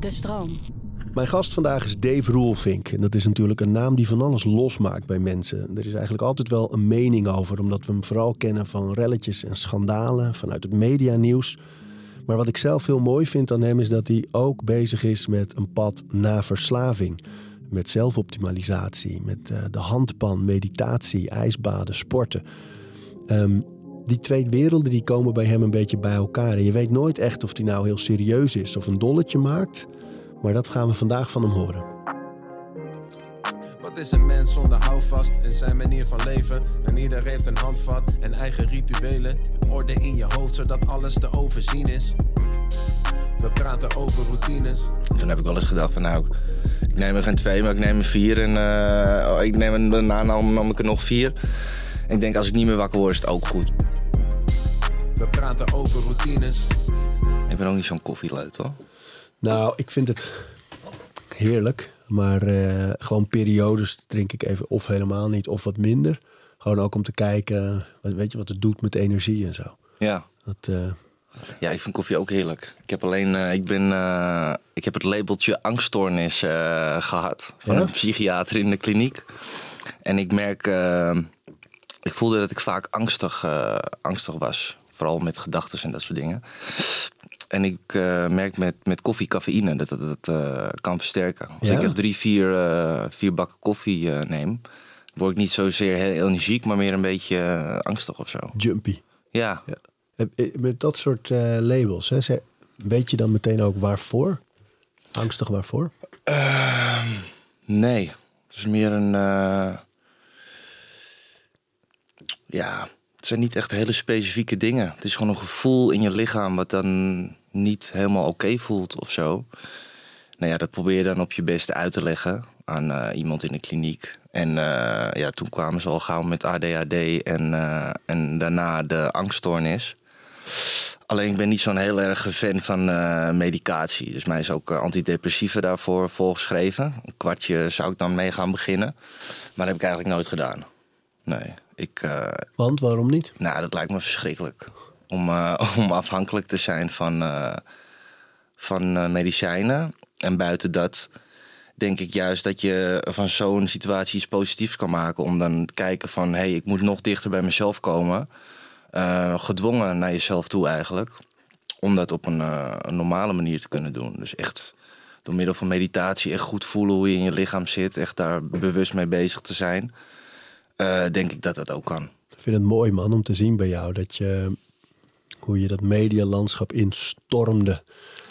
De stroom. Mijn gast vandaag is Dave Roelvink. En dat is natuurlijk een naam die van alles losmaakt bij mensen. Er is eigenlijk altijd wel een mening over, omdat we hem vooral kennen van relletjes en schandalen vanuit het medianieuws. Maar wat ik zelf heel mooi vind aan hem is dat hij ook bezig is met een pad na verslaving. Met zelfoptimalisatie, met uh, de handpan, meditatie, ijsbaden, sporten. Um, die twee werelden die komen bij hem een beetje bij elkaar. En je weet nooit echt of hij nou heel serieus is of een dolletje maakt. Maar dat gaan we vandaag van hem horen. Wat is een mens zonder houvast in zijn manier van leven? En ieder heeft een handvat en eigen rituelen. Orde in je hoofd zodat alles te overzien is. We praten over routines. Toen heb ik wel eens gedacht van nou, ik neem er geen twee, maar ik neem er vier. En uh, ik neem er daarna nam ik er nog vier. En ik denk als ik niet meer wakker word is het ook goed. We praten over routines. Ik ben ook niet zo'n koffieleut hoor. Nou, ik vind het heerlijk. Maar uh, gewoon periodes drink ik even of helemaal niet of wat minder. Gewoon ook om te kijken, weet je wat het doet met energie en zo. Ja. Dat, uh... Ja, ik vind koffie ook heerlijk. Ik heb alleen, uh, ik ben, ik heb het labeltje angststoornis gehad van ja? een psychiater in de kliniek. En ik merk, ik voelde dat ik vaak angstig, angstig was. Vooral met gedachten en dat soort dingen. En ik uh, merk met, met koffie cafeïne dat dat, dat uh, kan versterken. Als ja? ik echt drie, vier, vier bakken koffie neem, word ik niet zozeer heel energiek, maar meer een beetje angstig of zo. Jumpy. Ja. ja. Met dat soort labels, hè, weet je dan meteen ook waarvoor? Angstig waarvoor? Ehm, nee. Het is meer een. Ja het zijn niet echt hele specifieke dingen. Het is gewoon een gevoel in je lichaam wat dan niet helemaal oké voelt of zo. Nou ja, dat probeer je dan op je beste uit te leggen aan uh, iemand in de kliniek. En uh, ja, toen kwamen ze al gauw met ADHD en, uh, en daarna de angststoornis. Alleen ik ben niet zo'n heel erg fan van medicatie. Dus mij is ook antidepressiva daarvoor voorgeschreven. Een kwartje zou ik dan mee gaan beginnen. Maar dat heb ik eigenlijk nooit gedaan. Nee. Ik, uh, Want waarom niet? Nou, dat lijkt me verschrikkelijk. Om, uh, om afhankelijk te zijn van, uh, van medicijnen. En buiten dat denk ik juist dat je van zo'n situatie iets positiefs kan maken. Om dan te kijken van, hé, hey, ik moet nog dichter bij mezelf komen. gedwongen naar jezelf toe eigenlijk. Om dat op een, een normale manier te kunnen doen. Dus echt door middel van meditatie echt goed voelen hoe je in je lichaam zit. Echt daar bewust mee bezig te zijn. Uh, denk ik dat dat ook kan. Ik vind het mooi, man, om te zien bij jou dat je hoe je dat medialandschap instormde.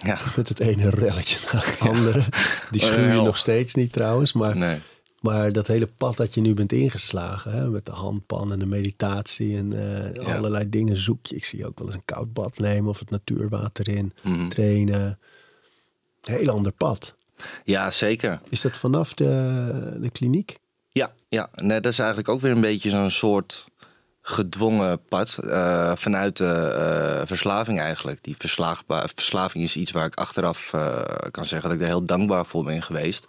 Ja. Met het ene relletje na het andere. Die schuw je nog steeds niet trouwens. Maar, nee. maar dat hele pad dat je nu bent ingeslagen. Hè, met de handpan en de meditatie en uh, ja. allerlei dingen zoek je. Ik zie ook wel eens een koud bad nemen of het natuurwater in. Mm -hmm. Trainen. Heel ander pad. Ja, zeker. Is dat vanaf de, de kliniek? Ja. Nee, dat is eigenlijk ook weer een beetje zo'n soort gedwongen pad uh, vanuit de uh, verslaving eigenlijk. Die verslaving is iets waar ik achteraf uh, kan zeggen dat ik er heel dankbaar voor ben geweest.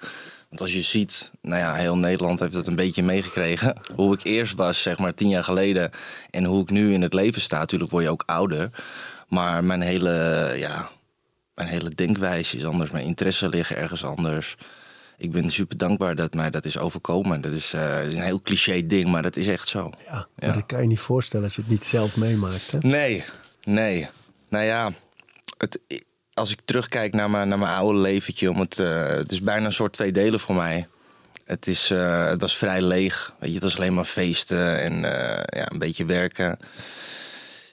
Want als je ziet, nou ja, heel Nederland heeft het een beetje meegekregen. Hoe ik eerst was, zeg maar tien jaar geleden. En hoe ik nu in het leven sta. Natuurlijk word je ook ouder. Maar mijn hele, ja, mijn hele denkwijze is anders. Mijn interesse liggen ergens anders ik ben super dankbaar dat mij dat is overkomen. Dat is uh, een heel cliché ding, maar dat is echt zo. Ja, maar dat kan je niet voorstellen als je het niet zelf meemaakt. Hè? Nee, nee. Nou ja, het, als ik terugkijk naar mijn, naar mijn oude leventje, om het, uh, het is bijna een soort twee delen voor mij. Het, is, uh, het was vrij leeg. Weet je, het was alleen maar feesten en ja, een beetje werken.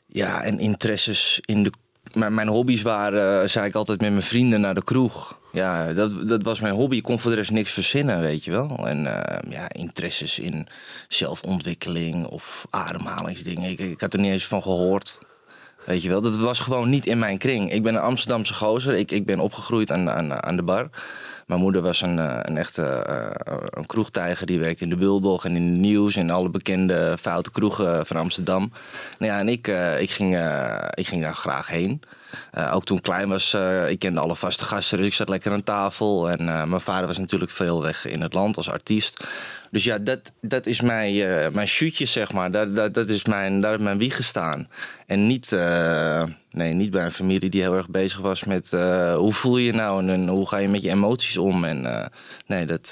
Ja, en interesses in de. Mijn, mijn hobby's waren, zei ik altijd met mijn vrienden naar de kroeg ja, dat, dat was mijn hobby. Ik kon voor de rest niks verzinnen, weet je wel. En uh, ja, interesses in zelfontwikkeling of ademhalingsdingen. Ik, ik had er niet eens van gehoord. Weet je wel, dat was gewoon niet in mijn kring. Ik ben een Amsterdamse gozer. Ik, ik ben opgegroeid aan, aan, aan de bar. Mijn moeder was een, eh, een echte uh, een kroegtijger. Die werkte in de Bulldog en in de Nieuws. En alle bekende foute kroegen van Amsterdam. Nou ja, en ik, ik, ging, ik ging daar graag heen. Uh, ook toen ik klein was, uh, ik kende alle vaste gasten, dus ik zat lekker aan tafel. En uh, mijn vader was natuurlijk veel weg in het land als artiest. Dus ja, dat, dat is mijn, mijn shootje, zeg maar. Dat, dat, dat is mijn, daar heeft mijn wieg gestaan. En niet, nee, niet bij een familie die heel erg bezig was met hoe voel je nou en, hoe ga je met je emoties om. En nee, dat,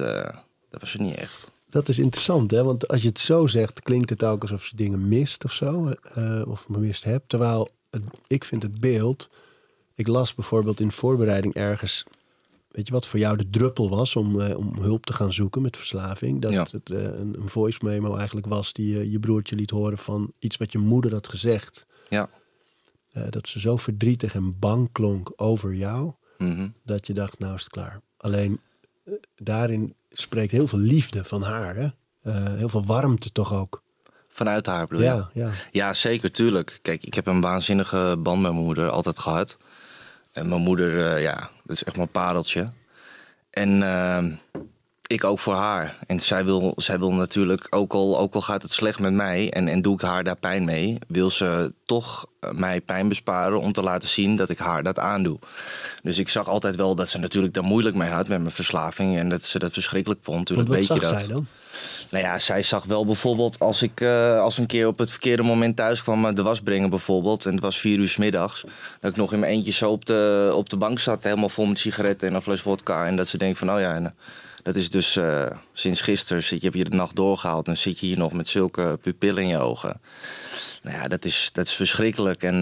dat was er niet echt. Dat is interessant, hè? Want als je het zo zegt, klinkt het ook alsof je dingen mist of zo. of gemist hebt. Terwijl het, ik vind het beeld. Ik las bijvoorbeeld in voorbereiding ergens Weet je wat voor jou de druppel was om, uh, om hulp te gaan zoeken met verslaving? Dat het uh, een, een, voice memo eigenlijk was die uh, je broertje liet horen van iets wat je moeder had gezegd. Ja. dat ze zo verdrietig en bang klonk over jou, mm dat je dacht, nou is het klaar. Alleen daarin spreekt heel veel liefde van haar, hè? heel veel warmte toch ook. Vanuit haar bedoel ja, ja. ja, zeker, tuurlijk. Kijk, ik heb een waanzinnige band met mijn moeder altijd gehad. En mijn moeder, uh, ja, dat is echt mijn pareltje. En uh, ik ook voor haar. En zij wil, zij wil natuurlijk, ook al, ook al gaat het slecht met mij en, en doe ik haar daar pijn mee, wil ze toch eh, mij pijn besparen om te laten zien dat ik haar dat aandoe. Dus ik zag altijd wel dat ze natuurlijk daar moeilijk mee had met mijn verslaving en dat ze dat verschrikkelijk vond. Natuurlijk wat weet zag je dat. zij dan? Nou ja, zij zag wel bijvoorbeeld als ik uh, als een keer op het verkeerde moment thuis kwam de was brengen bijvoorbeeld. En het was vier uur s middags. Dat ik nog in mijn eentje zo op de, op de bank zat, helemaal vol met sigaretten en een fles vodka. En dat ze denkt van, oh ja, en, dat is dus sinds gisteren zit je, heb je de nacht doorgehaald en zit je hier nog met zulke pupillen in je ogen. Nou ja, dat is, dat is verschrikkelijk. En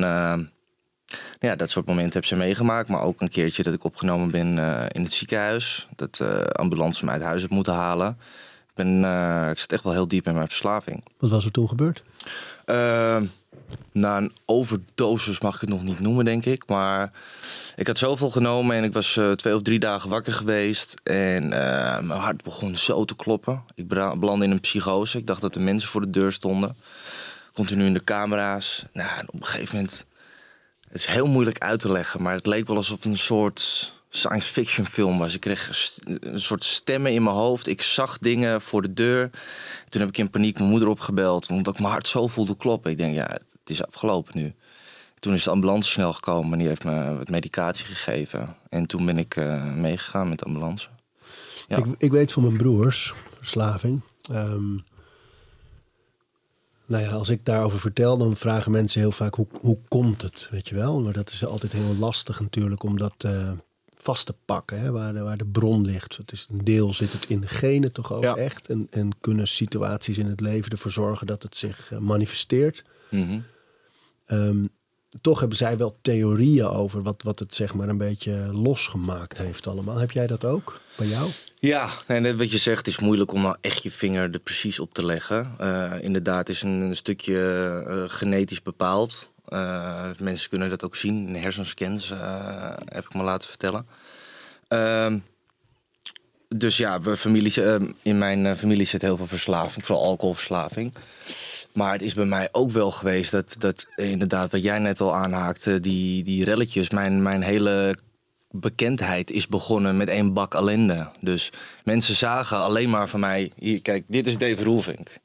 ja, dat soort momenten heb ze meegemaakt. Maar ook een keertje dat ik opgenomen ben in het ziekenhuis. Dat ambulance me uit huis heb moeten halen ben, uh, ik zit echt wel heel diep in mijn verslaving. Wat was er toen gebeurd? Uh, na een overdosis mag ik het nog niet noemen, denk ik. Maar ik had zoveel genomen en ik was uh, twee of drie dagen wakker geweest. En mijn hart begon zo te kloppen. Ik belandde in een psychose. Ik dacht dat er mensen voor de deur stonden. Continu in de camera's. Nou, op een gegeven moment... Het is heel moeilijk uit te leggen, maar het leek wel alsof een soort science fiction film was. Ik kreeg een soort stemmen in mijn hoofd. Ik zag dingen voor de deur. Toen heb ik in paniek mijn moeder opgebeld, omdat ik mijn hart zo voelde kloppen. Ik denk, ja, het is afgelopen nu. Toen is de ambulance snel gekomen en die heeft me wat medicatie gegeven. En toen ben ik uh, meegegaan met de ambulance. Ja. Ik, ik, weet van mijn broers, verslaving. Um, nou ja, als ik daarover vertel, dan vragen mensen heel vaak hoe, hoe komt het, weet je wel. Maar dat is altijd heel lastig natuurlijk, omdat uh, vast te pakken, hè, waar, de, waar de bron ligt. Het is een deel zit het in de genen toch ook echt. En, en kunnen situaties in het leven ervoor zorgen dat het zich uh, manifesteert. Mm um, toch hebben zij wel theorieën over wat, wat het zeg maar een beetje losgemaakt heeft allemaal. Heb jij dat ook bij jou? Ja, en wat je zegt is moeilijk om nou echt je vinger er precies op te leggen. Uh, inderdaad is een, een stukje uh, genetisch bepaald. Uh, mensen kunnen dat ook zien in hersenscans, uh, heb ik me laten vertellen. Uh, dus ja, ehm, in mijn eh, familie zit heel veel verslaving, vooral alcoholverslaving. Maar het is bij mij ook wel geweest dat, dat inderdaad, wat jij net al aanhaakte, die, die relletjes, mijn, mijn hele bekendheid is begonnen met één bak ellende. Dus mensen zagen alleen maar van mij, hier, kijk, dit is Dave Roelvink.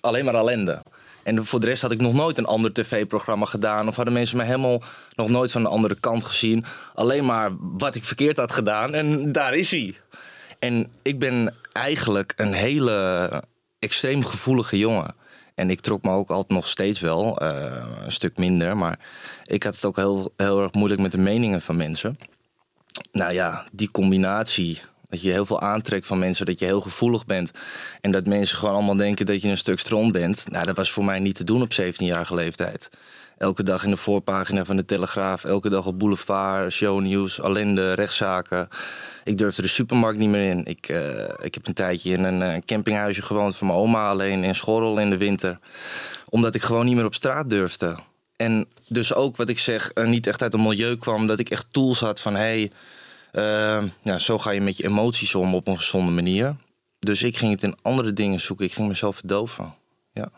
Alleen maar ellende. En voor de rest had ik nog nooit een ander tv-programma gedaan. Of hadden mensen mij helemaal nog nooit van de andere kant gezien. Alleen maar wat ik verkeerd had gedaan. En daar is hij. En ik ben eigenlijk een hele extreem gevoelige jongen. En ik trok me ook altijd nog steeds wel, uh, een stuk minder. Maar ik had het ook heel, heel erg moeilijk met de meningen van mensen. Nou ja, die combinatie dat je heel veel aantrekt van mensen, dat je heel gevoelig bent. En dat mensen gewoon allemaal denken dat je een stuk stront bent. Nou, dat was voor mij niet te doen op 17-jarige leeftijd. Elke dag in de voorpagina van de Telegraaf, elke dag op Boulevard, shownieuws, ellende, rechtszaken. Ik durfde de supermarkt niet meer in. Ik, uh, ik heb een tijdje in een uh, campinghuisje gewoond van mijn oma alleen in Schorrel in de winter. Omdat ik gewoon niet meer op straat durfde. En dus ook wat ik zeg, uh, niet echt uit een milieu kwam, dat ik echt tools had van hey, uh, zo ga je met je emoties om op een gezonde manier. Dus ik ging het in andere dingen zoeken. Ik ging mezelf verdoven. Ja.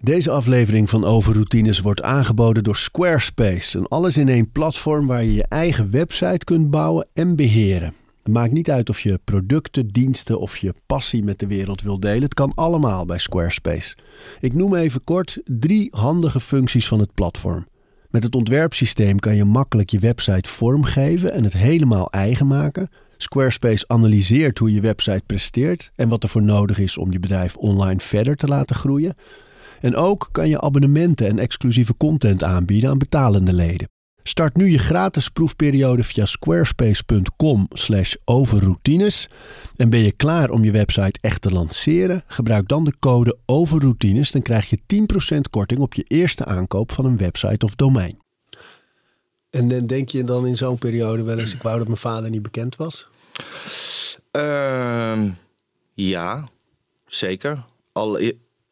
Deze aflevering van Overroutines wordt aangeboden door Squarespace. Een alles in één platform waar je je eigen website kunt bouwen en beheren. Het maakt niet uit of je producten, diensten of je passie met de wereld wil delen. Het kan allemaal bij Squarespace. Ik noem even kort drie handige functies van het platform. Met het ontwerpsysteem kan je makkelijk je website vormgeven en het helemaal eigen maken. Squarespace analyseert hoe je website presteert en wat er voor nodig is om je bedrijf online verder te laten groeien. En ook kan je abonnementen en exclusieve content aanbieden aan betalende leden. Start nu je gratis proefperiode via squarespace.com/overroutines en ben je klaar om je website echt te lanceren? Gebruik dan de code overroutines, dan krijg je 10% korting op je eerste aankoop van een website of domein. En denk je dan in zo'n periode wel eens, ik wou dat mijn vader niet bekend was? Ehm, ja, zeker. Al,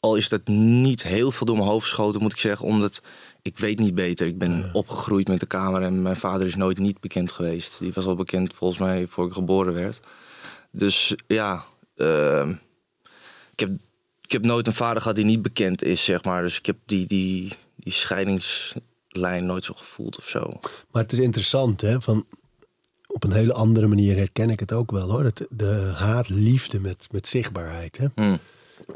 al is dat niet heel veel door mijn hoofd geschoten, moet ik zeggen. Omdat ik weet niet beter. Ik ben opgegroeid met de camera en mijn vader is nooit niet bekend geweest. Die was al bekend volgens mij voor ik geboren werd. Dus ja, ehm, ik, heb, ik heb nooit een vader gehad die niet bekend is, zeg maar. Dus ik heb die, die, die scheidingslijn nooit zo gevoeld of zo. Maar het is interessant, hè? Van, op een hele andere manier herken ik het ook wel, hoor. Dat de haat-liefde met, met zichtbaarheid, hè? Hmm.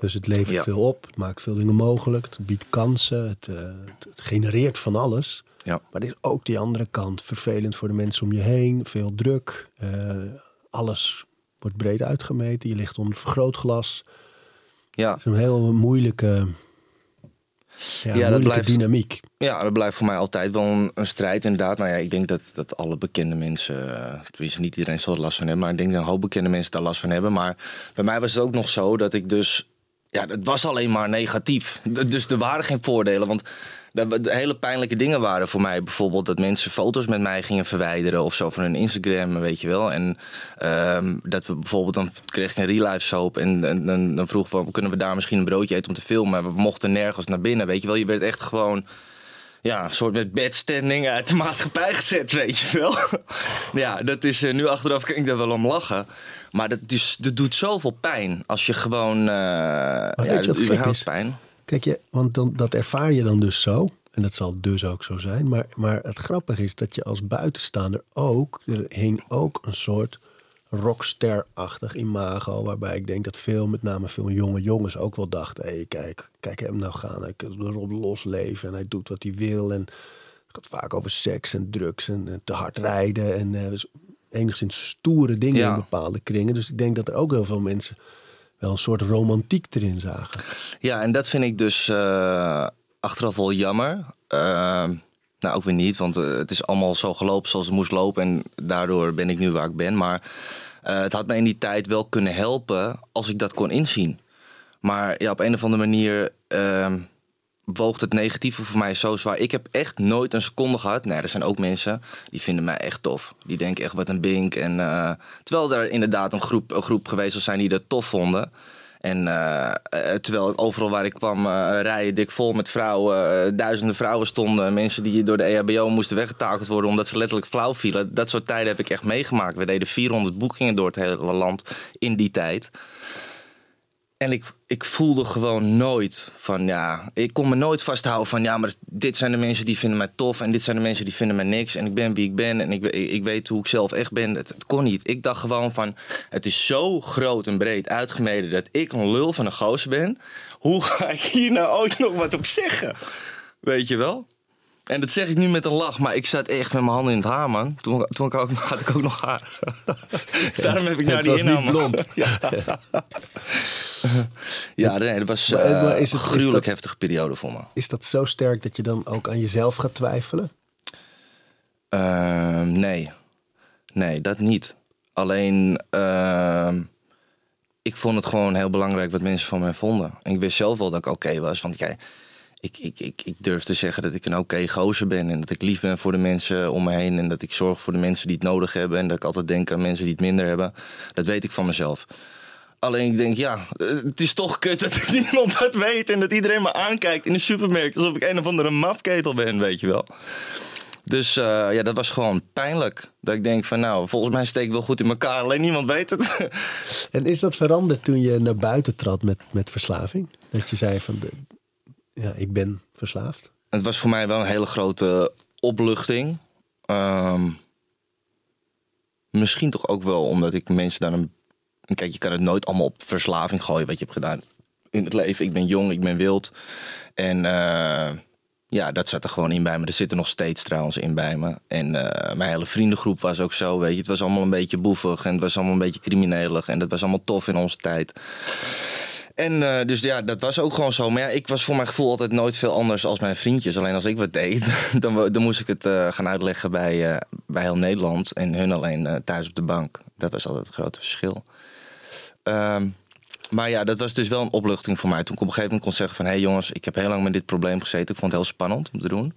Dus het levert veel op, het maakt veel dingen mogelijk, het biedt kansen, het, uh, het genereert van alles. Ja. Maar er is ook die andere kant, vervelend voor de mensen om je heen, veel druk, uh, alles wordt breed uitgemeten, je ligt onder vergrootglas. Ja. Het is een heel moeilijke, ja, ja moeilijke blijft, dynamiek. Ja, dat blijft voor mij altijd wel een, een, strijd inderdaad. Maar ja, ik denk dat, dat alle bekende mensen, uh, tenminste niet iedereen zal er last van hebben, maar ik denk dat een hoop bekende mensen daar last van hebben. Maar bij mij was het ook nog zo dat ik dus ja, het was alleen maar negatief. Dus er waren geen voordelen. Want de, hele pijnlijke dingen waren voor mij bijvoorbeeld dat mensen foto's met mij gingen verwijderen of zo van hun Instagram, weet je wel. En uh, dat we bijvoorbeeld, dan kreeg ik een real soap en, en, en dan vroeg van, kunnen we daar misschien een broodje eten om te filmen? We mochten nergens naar binnen, weet je wel. Je werd echt gewoon ja, een soort met bedstanding uit de maatschappij gezet, weet je wel. ja, dat is uh, nu achteraf kan ik daar wel om lachen. Maar dat, is, dat doet zoveel pijn als je gewoon. Uh, ja, dat überhaupt pijn. Kijk je, want dan, dat ervaar je dan dus zo. En dat zal dus ook zo zijn. Maar, maar het grappige is dat je als buitenstaander ook. Er hing ook een soort rockster-achtig imago. Waarbij ik denk dat veel, met name veel jonge jongens, ook wel dachten: hé, hey, kijk, kijk hem nou gaan. Hij kan erop losleven en hij doet wat hij wil. En het gaat vaak over seks en drugs en, te hard rijden. En uh, dus enigszins stoere dingen in bepaalde kringen. Dus ik denk dat er ook heel veel mensen wel een soort romantiek erin zagen. Ja, en dat vind ik dus uh, achteraf wel jammer. Uh, nou, ook weer niet, want uh, het is allemaal zo gelopen zoals het moest lopen. En daardoor ben ik nu waar ik ben. Maar uh, het had me in die tijd wel kunnen helpen als ik dat kon inzien. Maar ja, op een of andere manier woogt het negatieve voor mij zo zwaar. Ik heb echt nooit een seconde gehad. Nee, er zijn ook mensen die vinden mij echt tof. Die denken echt wat een bink. En, uh, terwijl er inderdaad een groep, een groep geweest zou zijn die dat tof vonden. En uh, terwijl overal waar ik kwam uh, rijden dik vol met vrouwen, duizenden vrouwen stonden. Mensen die door de EHBO moesten weggetakeld worden omdat ze letterlijk flauw vielen. Dat soort tijden heb ik echt meegemaakt. We deden 400 boekingen door het hele land in die tijd. En ik, ik voelde gewoon nooit van ja, ik kon me nooit vasthouden van ja, maar dit zijn de mensen die vinden mij tof en dit zijn de mensen die vinden mij niks. En ik ben wie ik ben en ik, ik weet hoe ik zelf echt ben. Het, kon niet. Ik dacht gewoon van het is zo groot en breed uitgemeden dat ik een lul van een goos ben. Hoe ga ik hier nou ooit nog wat op zeggen? Weet je wel? En dat zeg ik nu met een lach, maar ik zat echt met mijn handen in het haar, man. Toen, toen ik ook, had ik ook nog haar. Daarom heb ik nou die inhoud. blond. ja. ja, nee, dat was maar is het, een gruwelijk dat, heftige periode voor me. Is dat zo sterk dat je dan ook aan jezelf gaat twijfelen? Uh, nee. Nee, dat niet. Alleen, uh, ik vond het gewoon heel belangrijk wat mensen van mij vonden. En ik wist zelf wel dat ik oké was. Want kijk, ik, ik, ik, ik durf te zeggen dat ik een oké okay gozer ben. En dat ik lief ben voor de mensen om me heen. En dat ik zorg voor de mensen die het nodig hebben. En dat ik altijd denk aan mensen die het minder hebben. Dat weet ik van mezelf. Alleen ik denk, ja, het is toch kut dat niemand dat weet. En dat iedereen me aankijkt in de supermarkt. Alsof ik een of andere mafketel ben, weet je wel. Dus uh, ja, dat was gewoon pijnlijk. Dat ik denk van nou, volgens mij steek ik wel goed in elkaar. Alleen niemand weet het. En is dat veranderd toen je naar buiten trad met, met verslaving? Dat je zei van, de, ja, ik ben verslaafd? Het was voor mij wel een hele grote opluchting. Um, misschien toch ook wel omdat ik mensen daar een... Kijk, je kan het nooit allemaal op verslaving gooien wat je hebt gedaan in het leven. Ik ben jong, ik ben wild. En uh, ja, dat zat er gewoon in bij me. Er zit er nog steeds trouwens in bij me. En eh, mijn hele vriendengroep was ook zo, weet je. Het was allemaal een beetje boevig en het was allemaal een beetje criminelig. En dat was allemaal tof in onze tijd. En uh, dus ja, dat was ook gewoon zo. Maar ja, ik was voor mijn gevoel altijd nooit veel anders als mijn vriendjes. Alleen als ik wat deed, dan, dan moest ik het uh, gaan uitleggen bij, uh, bij heel Nederland. En hun alleen thuis op de bank. Dat was altijd het grote verschil. Um, maar ja, dat was dus wel een opluchting voor mij. Toen ik op een gegeven moment kon zeggen van... hé hey jongens, ik heb heel lang met dit probleem gezeten. Ik vond het heel spannend om te doen.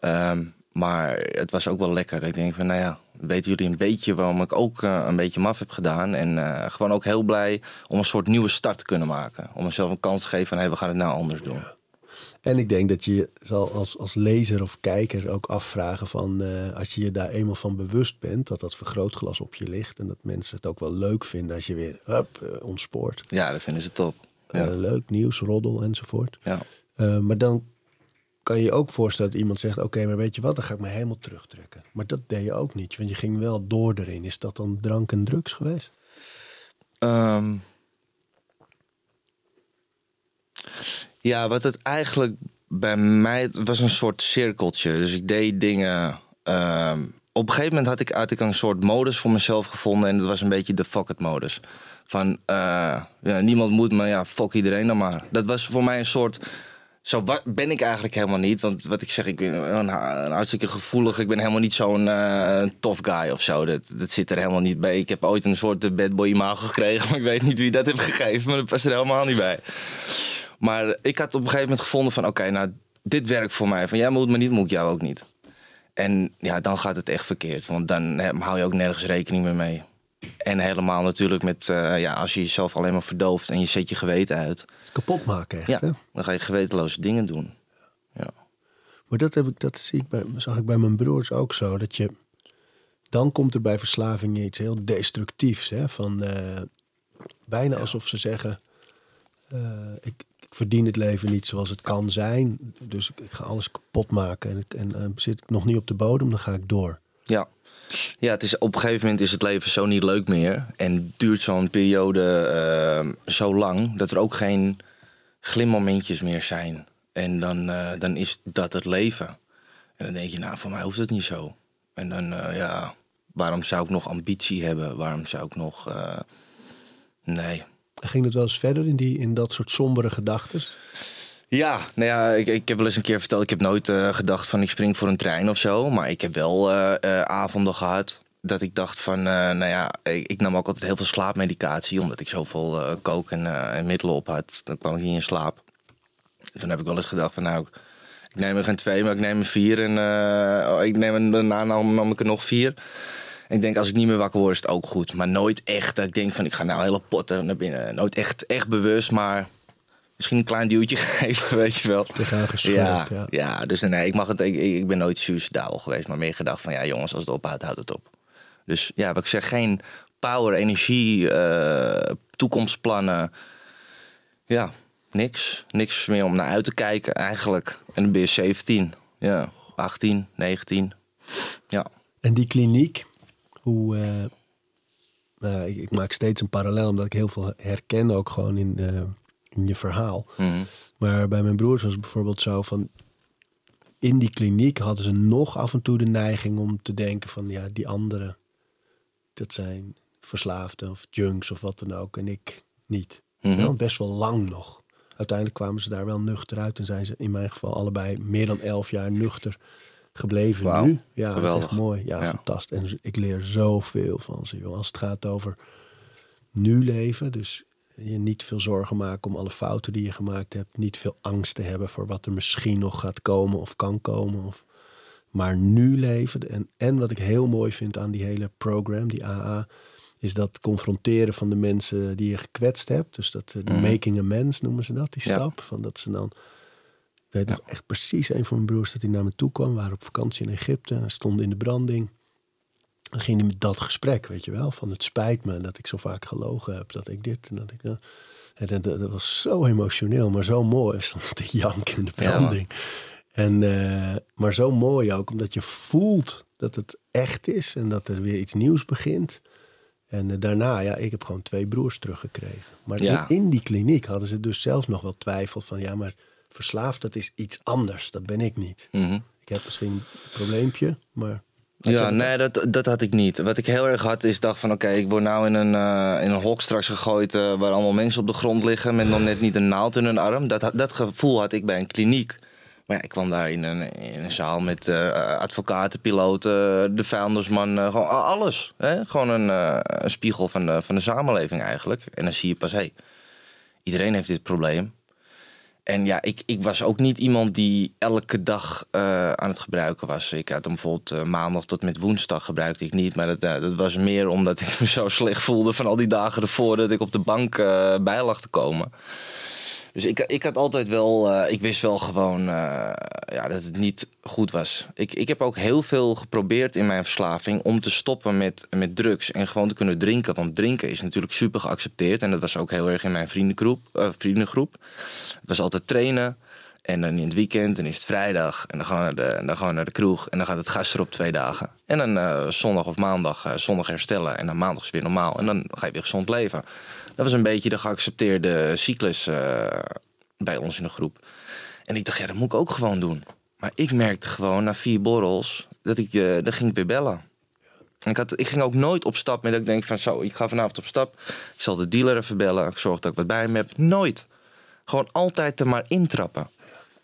Um, maar het was ook wel lekker. Ik denk van, nou ja, weten jullie een beetje waarom ik ook uh, een beetje maf heb gedaan. En uh, gewoon ook heel blij om een soort nieuwe start te kunnen maken. Om mezelf een kans te geven van, hey, we gaan het nou anders doen. En ik denk dat je zal als, als lezer of kijker ook afvragen van... Uh, als je je daar eenmaal van bewust bent, dat dat vergrootglas op je ligt... en dat mensen het ook wel leuk vinden als je weer hup, ontspoort. Ja, dat vinden ze top. Ja. leuk, nieuws, roddel enzovoort. Ja. maar dan kan je ook voorstellen dat iemand zegt: Oké, maar weet je wat, dan ga ik me helemaal terugtrekken. Maar dat deed je ook niet, want je ging wel door erin. Is dat dan drank en drugs geweest? Um, ja, wat het eigenlijk bij mij het was een soort cirkeltje. Dus ik deed dingen. Um, op een gegeven moment had ik, had ik een soort modus voor mezelf gevonden. En dat was een beetje de fuck it modus. Van uh, ja, niemand moet, maar ja, fuck iedereen dan maar. Dat was voor mij een soort zo ben ik eigenlijk helemaal niet. Want wat ik zeg, ik ben een, hartstikke gevoelig. Ik ben helemaal niet zo'n uh, tough guy of zo. Dat, dat zit er helemaal niet bij. Ik heb ooit een soort bad boy imago gekregen. Maar ik weet niet wie dat heeft gegeven. Maar dat past er helemaal niet bij. Maar ik had op een gegeven moment gevonden van... Oké, nou, dit werkt voor mij. Van jij moet me niet, moet ik jou ook niet. En ja, dan gaat het echt verkeerd. Want dan hou je ook nergens rekening meer mee. En helemaal natuurlijk met, uh, ja, als je jezelf alleen maar verdooft en je zet je geweten uit. Kapot maken echt, ja, hè? dan ga je gewetenloze dingen doen. Ja. Maar dat, heb ik, dat zie ik bij, zag ik bij mijn broers ook zo. Dat je, dan komt er bij verslaving iets heel destructiefs. Hè? Van, uh, bijna ja. alsof ze zeggen, uh, ik, ik verdien het leven niet zoals het kan zijn. Dus ik, ik ga alles kapot maken. En, ik, en uh, zit ik nog niet op de bodem, dan ga ik door. Ja, ja, het is, op een gegeven moment is het leven zo niet leuk meer. En duurt zo'n periode uh, zo lang dat er ook geen glimmomentjes meer zijn. En dan, uh, dan is dat het leven. En dan denk je, nou, voor mij hoeft het niet zo. En dan, uh, ja, waarom zou ik nog ambitie hebben? Waarom zou ik nog. nee. Ging het wel eens verder in, die, in dat soort sombere gedachten? Ja, nou ja, ik, ik heb wel eens een keer verteld, ik heb nooit uh, gedacht van ik spring voor een trein of zo. Maar ik heb wel uh, uh, avonden gehad dat ik dacht van, nou ja, ik, ik, nam ook altijd heel veel slaapmedicatie. Omdat ik zoveel kook en, en, middelen op had. Dan kwam ik niet in slaap. Toen heb ik wel eens gedacht van nou, ik neem er geen twee, maar ik neem er vier. En oh, ik neem er, daarna nam, nam ik er nog vier. Ik denk, als ik niet meer wakker word, is het ook goed. Maar nooit echt ik denk van, ik ga nou hele potten naar binnen. Nooit echt, echt bewust, maar misschien een klein duwtje gegeven, weet je wel. Tegenaan ja, ja. ja. dus nee, ik, mag het, ik, ik ben nooit suicidaal geweest, maar meer gedacht van ja jongens, als het ophoudt, houdt het op. Dus ja, wat ik zeg, geen power, energie, uh, toekomstplannen. Ja, niks. Niks meer om naar uit te kijken eigenlijk. En dan ben je 17, ja, 18, 19. Ja. En die kliniek, hoe... Uh, uh, ik, ik, maak steeds een parallel, omdat ik heel veel herken ook gewoon in in je verhaal. Mm. Maar bij mijn broers was het bijvoorbeeld zo van... In die kliniek hadden ze nog af en toe de neiging om te denken van... Ja, die anderen, dat zijn verslaafden of junks of wat dan ook. En ik niet. Mm -hmm. Wel, best wel lang nog. Uiteindelijk kwamen ze daar wel nuchter uit. En zijn ze in mijn geval allebei meer dan elf jaar nuchter gebleven wow. nu. Ja, Geweldig. dat is echt mooi. Ja, Ja. fantastisch. En ik leer zoveel van ze. Joh. Als het gaat over nu leven. Dus je niet veel zorgen maken om alle fouten die je gemaakt hebt. Niet veel angst te hebben voor wat er misschien nog gaat komen of kan komen. Of, maar nu leven. En, en wat ik heel mooi vind aan die hele program, die AA, is dat confronteren van de mensen die je gekwetst hebt. Dus dat uh, Mhm. making amends noemen ze dat, die Ja. stap. Van dat ze dan. Ik weet Ja. nog echt precies een van mijn broers dat hij naar me toe kwam. We waren op vakantie in Egypte. Hij stond in de branding. Dan ging hij met dat gesprek, weet je wel. Van het spijt me dat ik zo vaak gelogen heb. Dat ik dit en dat ik dat. En dat, dat, dat was zo emotioneel, maar zo mooi. Stond te janken in de Ja, en, eh, maar zo mooi ook, omdat je voelt dat het echt is. En dat er weer iets nieuws begint. En eh, daarna, ja, ik heb gewoon twee broers teruggekregen. Maar Ja. in, in die kliniek hadden ze dus zelfs nog wel twijfel van... ja, maar verslaafd, dat is iets anders. Dat ben ik niet. Mhm. Ik heb misschien een probleempje, maar... Ja, nee, dat, dat had ik niet. Wat ik heel erg had, is dacht van... oké, ik word nou in een, eh, in een hok straks gegooid... eh, waar allemaal mensen op de grond liggen... met nog net niet een naald in hun arm. Dat, dat gevoel had ik bij een kliniek. Maar ja, ik kwam daar in een, in een zaal met eh, advocaten, piloten... de vuilnisman, gewoon alles. Hè? Gewoon een, een spiegel van de, van de samenleving eigenlijk. En dan zie je pas, hé, hey, iedereen heeft dit probleem. En ja, ik, ik was ook niet iemand die elke dag eh, aan het gebruiken was. Ik had hem bijvoorbeeld eh, maandag tot met woensdag gebruikte ik niet. Maar dat, eh, dat was meer omdat ik me zo slecht voelde van al die dagen ervoor dat ik op de bank bij lag te komen. Dus ik, ik had altijd wel, eh, ik wist wel gewoon eh, ja, dat het niet goed was. Ik, ik heb ook heel veel geprobeerd in mijn verslaving om te stoppen met, met drugs en gewoon te kunnen drinken. Want drinken is natuurlijk super geaccepteerd en dat was ook heel erg in mijn vriendengroep. eh, vriendengroep. Het was altijd trainen en dan in het weekend, dan is het vrijdag en dan gaan we naar de, dan gaan we naar de kroeg en dan gaat het gas erop twee dagen. En dan zondag of maandag, zondag herstellen en dan maandag is weer normaal en dan ga je weer gezond leven. Dat was een beetje de geaccepteerde cyclus eh, bij ons in de groep. En ik dacht, ja, dat moet ik ook gewoon doen. Maar ik merkte gewoon na vier borrels dat ik, eh dan ging ik weer bellen. En ik, had, ik ging ook nooit op stap met ik denk van zo, ik ga vanavond op stap. Ik zal de dealer even bellen. Ik zorg dat ik wat bij me heb. Nooit. Gewoon altijd er maar intrappen.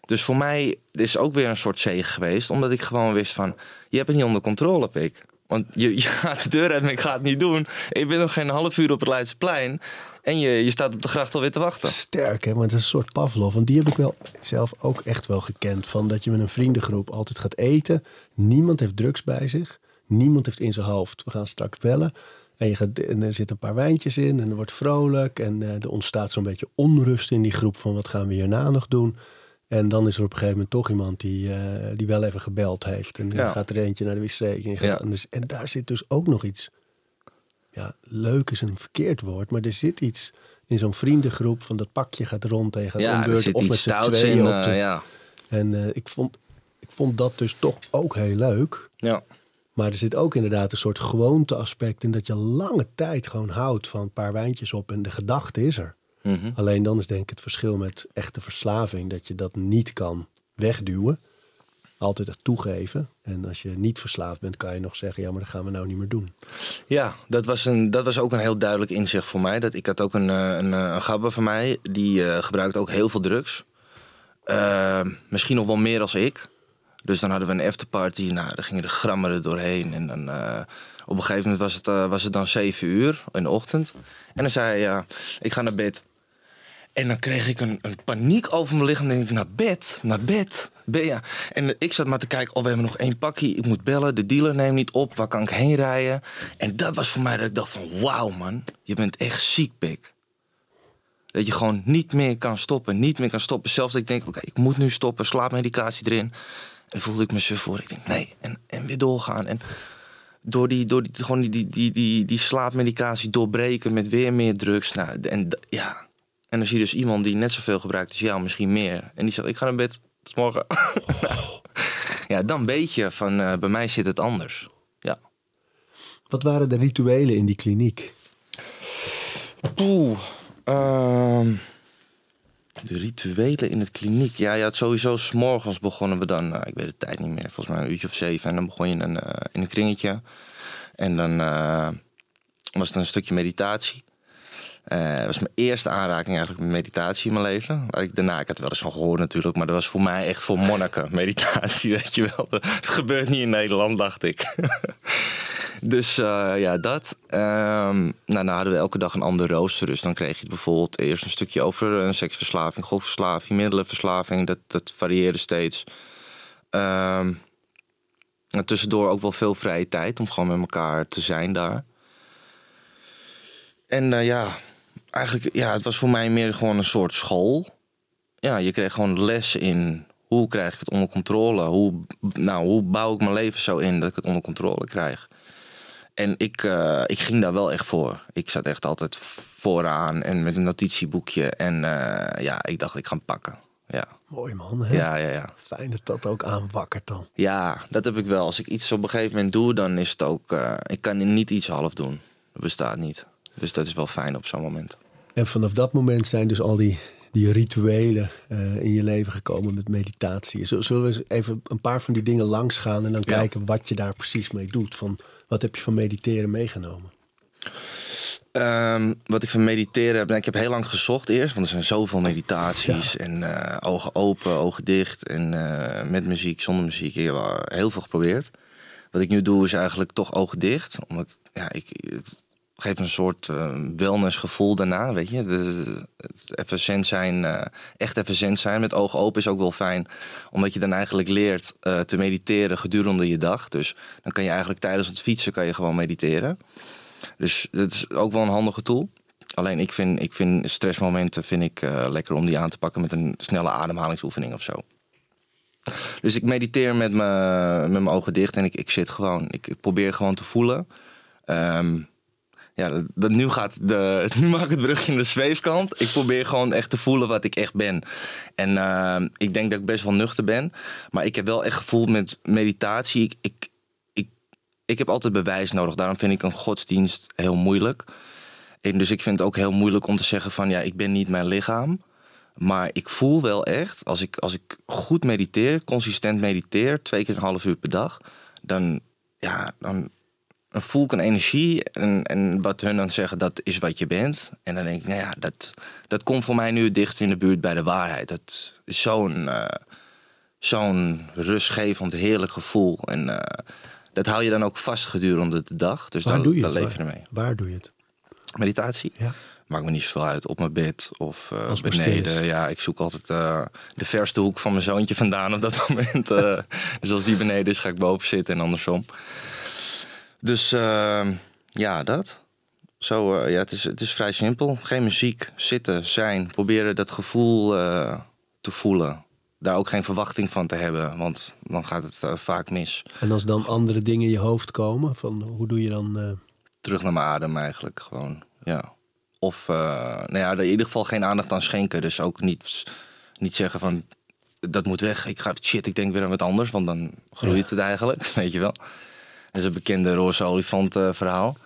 Dus voor mij is ook weer een soort zegen geweest. Omdat ik gewoon wist van, je hebt het niet onder controle, pik. Want je, gaat de deur uit, maar ik ga het niet doen. En je bent nog geen half uur op het Leidseplein. En je, je staat op de gracht alweer te wachten. Sterk, hè? Want het is een soort Pavlov. Want die heb ik wel zelf ook echt wel gekend. Van dat je met een vriendengroep altijd gaat eten. Niemand heeft drugs bij zich. Niemand heeft in zijn hoofd. We gaan straks bellen. En, je er zitten een paar wijntjes in. En er wordt vrolijk. En eh, er ontstaat zo'n beetje onrust in die groep. Van wat gaan we hierna nog doen? En dan is er op een gegeven moment toch iemand die, eh, die wel even gebeld heeft. En dan Ja. gaat er eentje naar de wc. En, gaat Ja. anders. en daar zit dus ook nog iets ja, leuk is een verkeerd woord, maar er zit iets in zo'n vriendengroep van dat pakje gaat rond en je gaat Ja, er ombeurt zit of met z'n tweeën in. op eh, ja. En eh, ik, vond, ik vond dat dus toch ook heel leuk. ja. Maar er zit ook inderdaad een soort gewoonte-aspect in dat je lange tijd gewoon houdt van een paar wijntjes op en de gedachte is er. Mhm. Alleen dan is denk ik het verschil met echte verslaving dat je dat niet kan wegduwen. Altijd echt toegeven. En als je niet verslaafd bent, kan je nog zeggen: ja, maar dat gaan we nou niet meer doen. Ja, dat was, een, dat was ook een heel duidelijk inzicht voor mij. Dat, ik had ook een, eh, een, eh, een gabber van mij, die eh, gebruikte ook heel veel drugs. Misschien nog wel meer als ik. Dus dan hadden we een afterparty, nou, daar gingen de grammen er doorheen. En dan, op een gegeven moment was het, was het dan zeven uur in de ochtend. En dan zei hij, ja, ik ga naar bed. En dan kreeg ik een, een paniek over mijn lichaam. Dan denk ik, naar bed, naar bed. Ben ja. En ik zat maar te kijken, oh, we hebben nog één pakje. Ik moet bellen, de dealer neemt niet op. Waar kan ik heen rijden? En dat was voor mij dat ik dacht van, wauw man. Je bent echt ziek, pik. Dat je gewoon niet meer kan stoppen. Niet meer kan stoppen. Zelfs dat ik denk, oké, ik moet nu stoppen. Slaapmedicatie erin. En voelde ik me suf voor. Ik denk, nee. En, en weer doorgaan. En door die, door die, gewoon die, die, die, die, die slaapmedicatie doorbreken met weer meer drugs. Nou, en ja. En dan zie je dus iemand die net zoveel gebruikt als jou, misschien meer. En die zegt, ik ga naar bed. Tot morgen. ja, dan weet je van, eh, bij mij zit het anders. Ja. Wat waren de rituelen in die kliniek? Poeh. ehm, de rituelen in het kliniek. Ja, je had sowieso s'morgens begonnen we dan, nou, ik weet de tijd niet meer, volgens mij een uurtje of zeven. En dan begon je een, eh, in een kringetje. En dan eh, was het een stukje meditatie. Eh, dat was mijn eerste aanraking eigenlijk met meditatie in mijn leven. Ik, daarna, ik had wel eens van gehoord natuurlijk, maar dat was voor mij echt voor monniken meditatie, weet je wel. Het gebeurt niet in Nederland, dacht ik. Dus eh, ja, dat. Ehm, nou, dan hadden we elke dag een ander rooster. Dus dan kreeg je bijvoorbeeld eerst een stukje over een seksverslaving, gokverslaving, middelenverslaving. Dat, dat varieerde steeds. Ehm, en tussendoor ook wel veel vrije tijd om gewoon met elkaar te zijn daar. En eh, ja, eigenlijk, ja, het was voor mij meer gewoon een soort school. Ja, je kreeg gewoon les in hoe krijg ik het onder controle. Hoe, nou, hoe bouw ik mijn leven zo in dat ik het onder controle krijg. En ik, eh, ik ging daar wel echt voor. Ik zat echt altijd vooraan en met een notitieboekje. En eh, ja, ik dacht, ik ga hem pakken. Ja, Mooi man, hè? ja, ja, ja. Fijn dat dat ook aanwakkert dan. Ja, dat heb ik wel. Als ik iets op een gegeven moment doe, dan is het ook... eh, ik kan niet iets half doen. Dat bestaat niet. Dus dat is wel fijn op zo'n moment. En vanaf dat moment zijn dus al die die rituelen eh, in je leven gekomen met meditatie. Zullen we eens even een paar van die dingen langs gaan en dan kijken wat je daar precies mee doet? Van, wat heb je van mediteren meegenomen? Ehm, wat ik van mediteren heb, nou, ik heb heel lang gezocht eerst, want er zijn zoveel meditaties en uh, ogen open, ogen dicht en uh, met muziek, zonder muziek. Ik heb heel veel geprobeerd. Wat ik nu doe is eigenlijk toch ogen dicht, omdat ja, ik, het geeft een soort uh, wellnessgevoel daarna, weet je. Dus even zen zijn, echt even zen zijn met ogen open is ook wel fijn, omdat je dan eigenlijk leert te mediteren gedurende je dag. Dus dan kan je eigenlijk tijdens het fietsen kan je gewoon mediteren. Dus dat is ook wel een handige tool. Alleen ik vind, ik vind stressmomenten vind ik, lekker om die aan te pakken met een snelle ademhalingsoefening of zo. Dus ik mediteer met, me, met mijn ogen dicht en ik, ik zit gewoon. Ik, probeer gewoon te voelen. Um, ja, nu, gaat de, nu maak ik het brugje in de zweefkant. Ik probeer gewoon echt te voelen wat ik echt ben. En uh, ik denk dat ik best wel nuchter ben. Maar ik heb wel echt gevoeld met meditatie. Ik, ik, ik heb altijd bewijs nodig. Daarom vind ik een godsdienst heel moeilijk. En dus ik vind het ook heel moeilijk om te zeggen van ja, ik ben niet mijn lichaam. Maar ik voel wel echt, als ik, als ik goed mediteer, consistent mediteer, twee keer een half uur per dag, dan, ja, dan, dan voel ik een energie. En, en wat hun dan zeggen, dat is wat je bent. En dan denk ik, nou ja, dat, dat komt voor mij nu het dichtst in de buurt bij de waarheid. Dat is zo'n uh, zo'n rustgevend, heerlijk gevoel. En uh, dat hou je dan ook vast gedurende de dag. Dus Waar dan, doe je dan het? leef je Waar? ermee. Waar doe je het? Meditatie? Ja. Maakt me niet zoveel uit. Op mijn bed of uh, beneden. Ja, ik zoek altijd uh, de verste hoek van mijn zoontje vandaan op dat moment. Dus als die beneden is, ga ik boven zitten en andersom. Dus ehm, ja, dat. Zo, eh, ja, het, is, het is vrij simpel. Geen muziek, zitten, zijn. Proberen dat gevoel eh, te voelen. Daar ook geen verwachting van te hebben, want dan gaat het eh, vaak mis. En als dan andere dingen in je hoofd komen, van hoe doe je dan? terug naar mijn adem eigenlijk gewoon. Ja. Of nou ja, er in ieder geval geen aandacht aan schenken. Dus ook niet, niet zeggen van dat moet weg. Ik ga shit, ik denk weer aan wat anders, want dan groeit het eigenlijk, weet je wel. Dat is een bekende roze olifant uh, verhaal.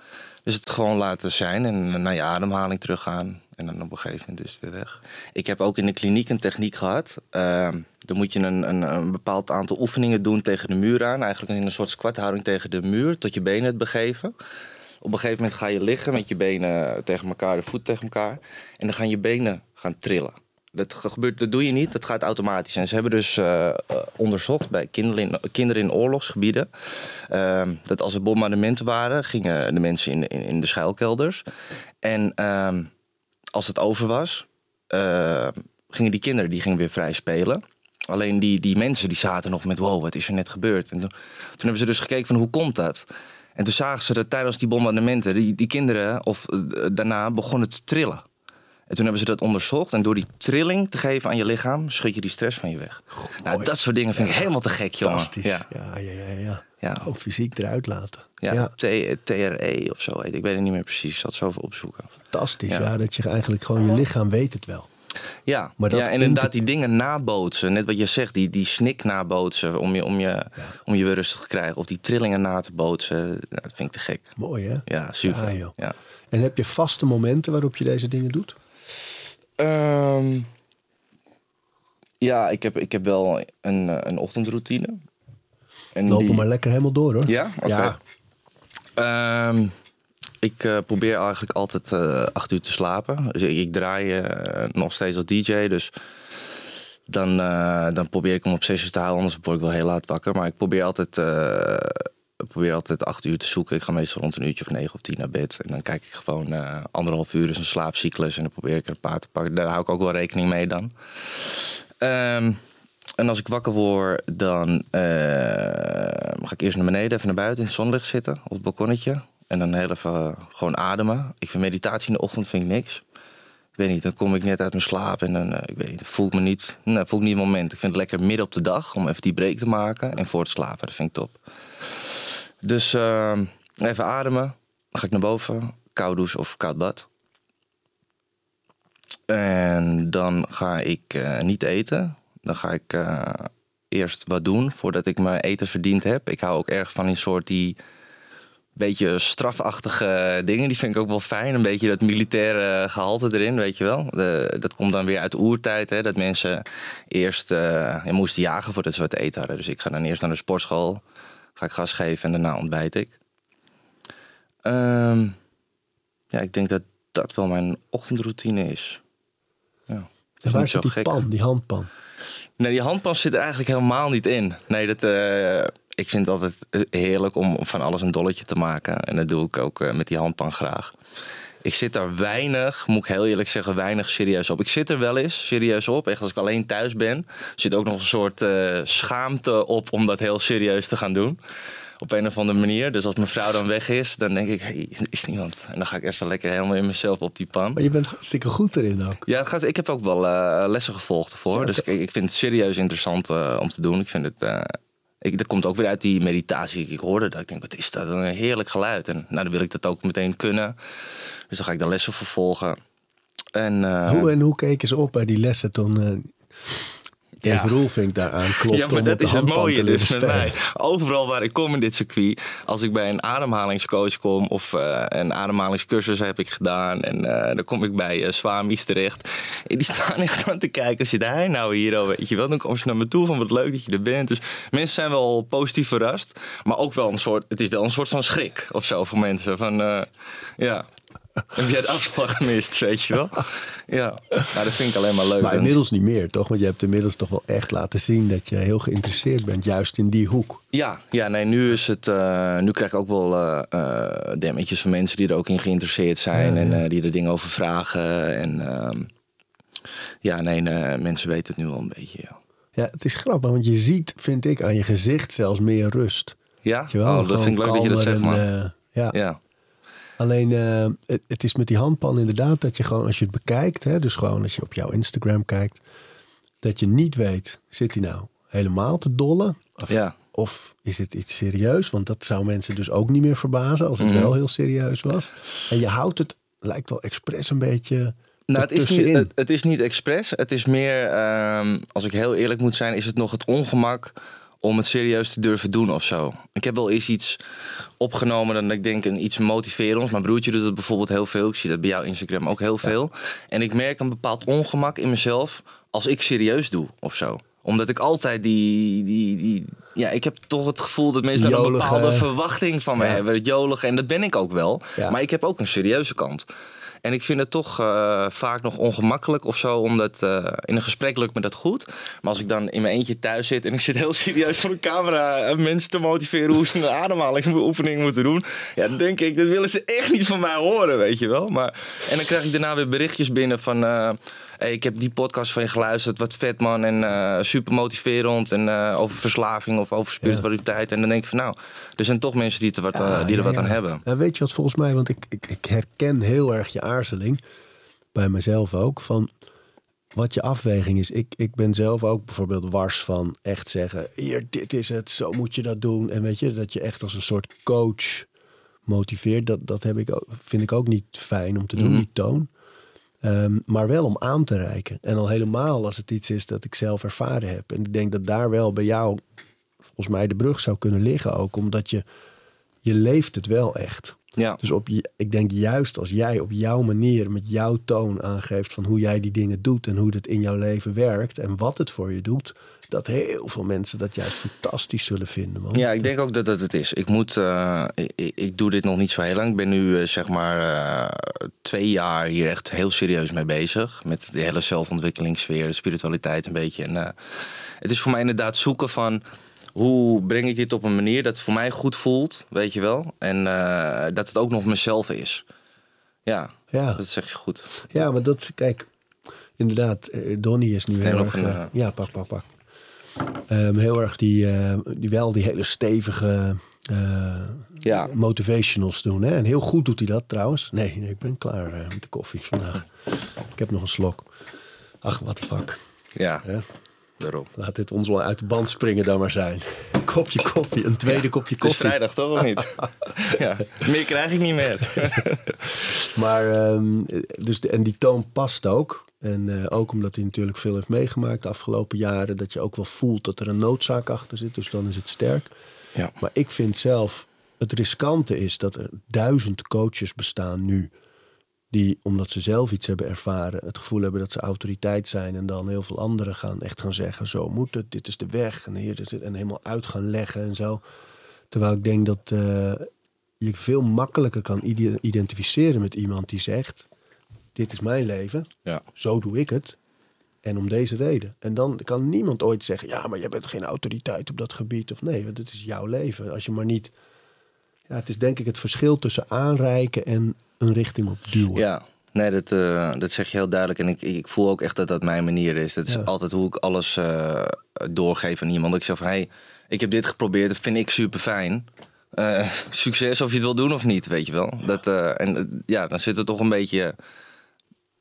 Dus het gewoon laten zijn en naar je ademhaling teruggaan. En dan op een gegeven moment is het weer weg. Ik heb ook in de kliniek een techniek gehad. Uh, dan moet je een, een, een, bepaald aantal oefeningen doen tegen de muur aan. Eigenlijk in een soort squathouding tegen de muur, tot je benen het begeven. Op een gegeven moment ga je liggen met je benen tegen elkaar, de voet tegen elkaar. En dan gaan je benen gaan trillen. Dat, gebeurt, dat doe je niet, dat gaat automatisch. En ze hebben dus uh, onderzocht bij kinderen in, kinderen in oorlogsgebieden... Uh, dat als er bombardementen waren, gingen de mensen in, in, de schuilkelders. En ehm, als het over was, uh, gingen die kinderen die gingen weer vrij spelen... Alleen die, die mensen die zaten nog met wow, wat is er net gebeurd? En toen, hebben ze dus gekeken van hoe komt dat? En toen zagen ze dat tijdens die bombardementen die, die kinderen of uh, daarna begonnen te trillen. En toen hebben ze dat onderzocht. En door die trilling te geven aan je lichaam, schud je die stress van je weg. Goh, nou, dat soort dingen vind ik helemaal te gek, jongen. Fantastisch. Ja, ja, ja. ja, ja. ja. Gewoon fysiek eruit laten. Ja. TRE of zo. Ik weet het niet meer precies. Ik zal het zo even opzoeken. Fantastisch, ja. Dat je eigenlijk gewoon je lichaam weet het wel. Ja, maar dat ja, en inderdaad die dingen nabootsen. Net wat je zegt, die, die snik nabootsen om je, om, je, ja. om je weer rustig te krijgen. Of die trillingen na te bootsen. Dat vind ik te gek. Mooi hè? Ja, super. Ja, ja. En heb je vaste momenten waarop je deze dingen doet? Um, ja, ik heb, ik heb wel een, een ochtendroutine. En Lopen die... maar lekker helemaal door hoor. Ja? Okay. Um, ik uh, probeer eigenlijk altijd uh, acht uur te slapen. Dus ik, ik draai uh, nog steeds als DJ. Dus dan, dan probeer ik hem op zes uur te houden. Anders word ik wel heel laat wakker. Maar ik probeer altijd, probeer altijd acht uur te zoeken. Ik ga meestal rond een uurtje of negen of tien naar bed. En dan kijk ik gewoon anderhalf uur is een slaapcyclus. En dan probeer ik er een paar te pakken. Daar hou ik ook wel rekening mee dan. Um, en als ik wakker word, dan ga ik eerst naar beneden, even naar buiten in het zonlicht zitten. Op het balkonnetje. En dan heel even uh, gewoon ademen. Ik vind meditatie in de ochtend vind ik niks. Ik weet niet, dan kom ik net uit mijn slaap en dan, uh, ik weet niet, voel ik me niet, nee, voel ik niet het moment. Ik vind het lekker midden op de dag om even die break te maken en voor het slapen. Dat vind ik top. Dus uh, even ademen. Dan ga ik naar boven, koud douche of koud bad. En dan ga ik uh, niet eten. Dan ga ik uh, eerst wat doen voordat ik mijn eten verdiend heb. Ik hou ook erg van een soort die beetje strafachtige dingen. Die vind ik ook wel fijn. Een beetje dat militaire gehalte erin, weet je wel. De, dat komt dan weer uit de oertijd. Hè? Dat mensen eerst uh, moesten jagen voordat ze wat te eten hadden. Dus ik ga dan eerst naar de sportschool. Ga ik gas geven en daarna ontbijt ik. Um, ja, ik denk dat dat wel mijn ochtendroutine is. Ja. En waar zit die pan, die handpan? Nee, die handpan zit er eigenlijk helemaal niet in. Nee, dat, uh, ik vind het altijd heerlijk om van alles een dolletje te maken. En dat doe ik ook uh, met die handpan graag. Ik zit daar weinig, moet ik heel eerlijk zeggen, weinig serieus op. Ik zit er wel eens serieus op. Echt als ik alleen thuis ben, zit ook nog een soort uh, schaamte op om dat heel serieus te gaan doen op een of andere manier. Dus als mijn vrouw dan weg is, dan denk ik, hey, is niemand. En dan ga ik even lekker helemaal in mezelf op die pan. Maar je bent hartstikke goed erin ook. Ja, het gaat, ik heb ook wel uh, lessen gevolgd ervoor. Dus ik, ik, vind het serieus interessant uh, om te doen. Ik vind het... Ik, dat komt ook weer uit die meditatie. Ik hoorde dat. Ik denk, wat is dat? Een heerlijk geluid. En nou, dan wil ik dat ook meteen kunnen. Dus dan ga ik de lessen vervolgen. En, hoe en hoe keken ze op bij die lessen toen? Even ja. Roelvink daaraan klopt. Ja, maar dat is het mooie dus met mij. Overal waar ik kom in dit circuit, als ik bij een ademhalingscoach kom of uh, een ademhalingscursus heb ik gedaan en uh, dan kom ik bij uh, Swamis terecht. En die staan echt aan te kijken, zit hij nou hier al, weet je wel. Dan kom je naar me toe van wat leuk dat je er bent. Dus mensen zijn wel positief verrast, maar ook wel een soort, het is wel een soort van schrik of zo voor mensen. Van, ja, heb jij de afslag gemist, weet je wel? Ja, nou, dat vind ik alleen maar leuk. Maar inmiddels niet meer, toch? Want je hebt inmiddels toch wel echt laten zien dat je heel geïnteresseerd bent, juist in die hoek. Ja, ja nee, nu is het. Uh, nu krijg ik ook wel uh, uh, demmetjes van mensen die er ook in geïnteresseerd zijn ja, ja. en die er dingen over vragen. En ehm, ja, nee, mensen weten het nu al een beetje. Ja. ja, het is grappig, want je ziet, vind ik, aan je gezicht zelfs meer rust. Ja, oh, dat vind ik leuk dat je dat zegt, man. ja. ja. Alleen uh, het, het, is met die handpan inderdaad dat je gewoon als je het bekijkt, hè, dus gewoon als je op jouw Instagram kijkt, dat je niet weet, zit hij nou helemaal te dollen? Of, ja. of is het iets serieus? Want dat zou mensen dus ook niet meer verbazen als het Mhm. wel heel serieus was. En je houdt het, lijkt wel expres een beetje Nou, het is, niet, het, het is niet expres. Het is meer, ehm, als ik heel eerlijk moet zijn, is het nog het ongemak om het serieus te durven doen of zo. Ik heb wel eens iets opgenomen dan ik denk een iets motiverends. Mijn broertje doet het bijvoorbeeld heel veel. Ik zie dat bij jouw Instagram ook heel veel. En ik merk een bepaald ongemak in mezelf als ik serieus doe of zo omdat ik altijd die, die, die... Ja, ik heb toch het gevoel dat mensen dan een bepaalde verwachting van me Ja. hebben. Het jolige. En dat ben ik ook wel. Ja. Maar ik heb ook een serieuze kant. En ik vind het toch eh, vaak nog ongemakkelijk of zo. Omdat eh, in een gesprek lukt me dat goed. Maar als ik dan in mijn eentje thuis zit en ik zit heel serieus voor de camera eh, mensen te motiveren hoe ze een ademhalingsoefening moeten doen. Ja, dan denk ik, dat willen ze echt niet van mij horen, weet je wel. Maar, en dan krijg ik daarna weer berichtjes binnen van. Eh, Hey, ik heb die podcast van je geluisterd, wat vet man en eh, super motiverend en eh, over verslaving of over spiritualiteit. En dan denk ik van nou, er zijn toch mensen die er wat, Ja, die er ja, wat ja. aan hebben. Nou, weet je wat volgens mij, want ik, ik, ik herken heel erg je aarzeling. Bij mezelf ook. Van wat je afweging is. Ik, ik ben zelf ook bijvoorbeeld wars van echt zeggen: hier, dit is het, zo moet je dat doen. En weet je, dat je echt als een soort coach motiveert. Dat, dat heb ik ook, vind ik ook niet fijn om te doen, Mhm. die toon. Ehm, maar wel om aan te reiken. En al helemaal als het iets is dat ik zelf ervaren heb. En ik denk dat daar wel bij jou volgens mij de brug zou kunnen liggen ook. Omdat je, je leeft het wel echt. Ja. Dus op, ik denk juist als jij op jouw manier, met jouw toon aangeeft van hoe jij die dingen doet en hoe dat in jouw leven werkt en wat het voor je doet, dat heel veel mensen dat juist fantastisch zullen vinden. Man. Ja, ik denk ook dat dat het is. Ik moet, eh, ik, ik- doe dit nog niet zo heel lang. Ik ben nu eh, zeg maar eh, twee jaar hier echt heel serieus mee bezig. Met de hele zelfontwikkelingssfeer, de spiritualiteit een beetje. En het is voor mij inderdaad zoeken van hoe breng ik dit op een manier dat het voor mij goed voelt, weet je wel. En dat het ook nog mezelf is. Ja, Ja. dat zeg je goed. Ja, maar dat, kijk, inderdaad, Donnie is nu heel erg. ja, pak, pak, pak. Ehm, heel erg die, eh, die wel die hele stevige eh, Ja. motivationals doen. Hè? En heel goed doet hij dat trouwens. Nee, nee ik ben klaar eh, met de koffie vandaag. ik heb nog een slok. Ach, wat fuck. Ja, Hè? daarom. Laat dit ons wel uit de band springen dan maar zijn. Een kopje koffie, een tweede kopje Het is koffie. vrijdag toch of niet? ja, meer krijg ik niet meer. Maar, ehm, dus de, en die toon past ook. En eh, ook omdat hij natuurlijk veel heeft meegemaakt de afgelopen jaren. Dat je ook wel voelt dat er een noodzaak achter zit. Dus dan is het sterk. ja. Maar ik vind zelf het riskante is dat er duizend coaches bestaan nu. Die, omdat ze zelf iets hebben ervaren, het gevoel hebben dat ze autoriteit zijn. En dan heel veel anderen gaan echt gaan zeggen: zo moet het, dit is de weg. En, hier het, en helemaal uit gaan leggen en zo. Terwijl ik denk dat eh, je veel makkelijker kan ide- identificeren met iemand die zegt: Dit is mijn leven, Ja. zo doe ik het. En om deze reden. En dan kan niemand ooit zeggen: Ja, maar jij bent geen autoriteit op dat gebied. Of nee, want het is jouw leven. Als je maar niet. Ja, het is denk ik het verschil tussen aanreiken en een richting op duwen. Ja, nee, dat, eh, dat zeg je heel duidelijk. En ik, ik voel ook echt dat dat mijn manier is. Dat is Ja. altijd hoe ik alles eh, doorgeef aan iemand. Ik zeg van, hé, hey, ik heb dit geprobeerd, dat vind ik super fijn. succes of je het wil doen of niet, weet je wel. Dat, eh, en eh, ja, dan zit er toch een beetje...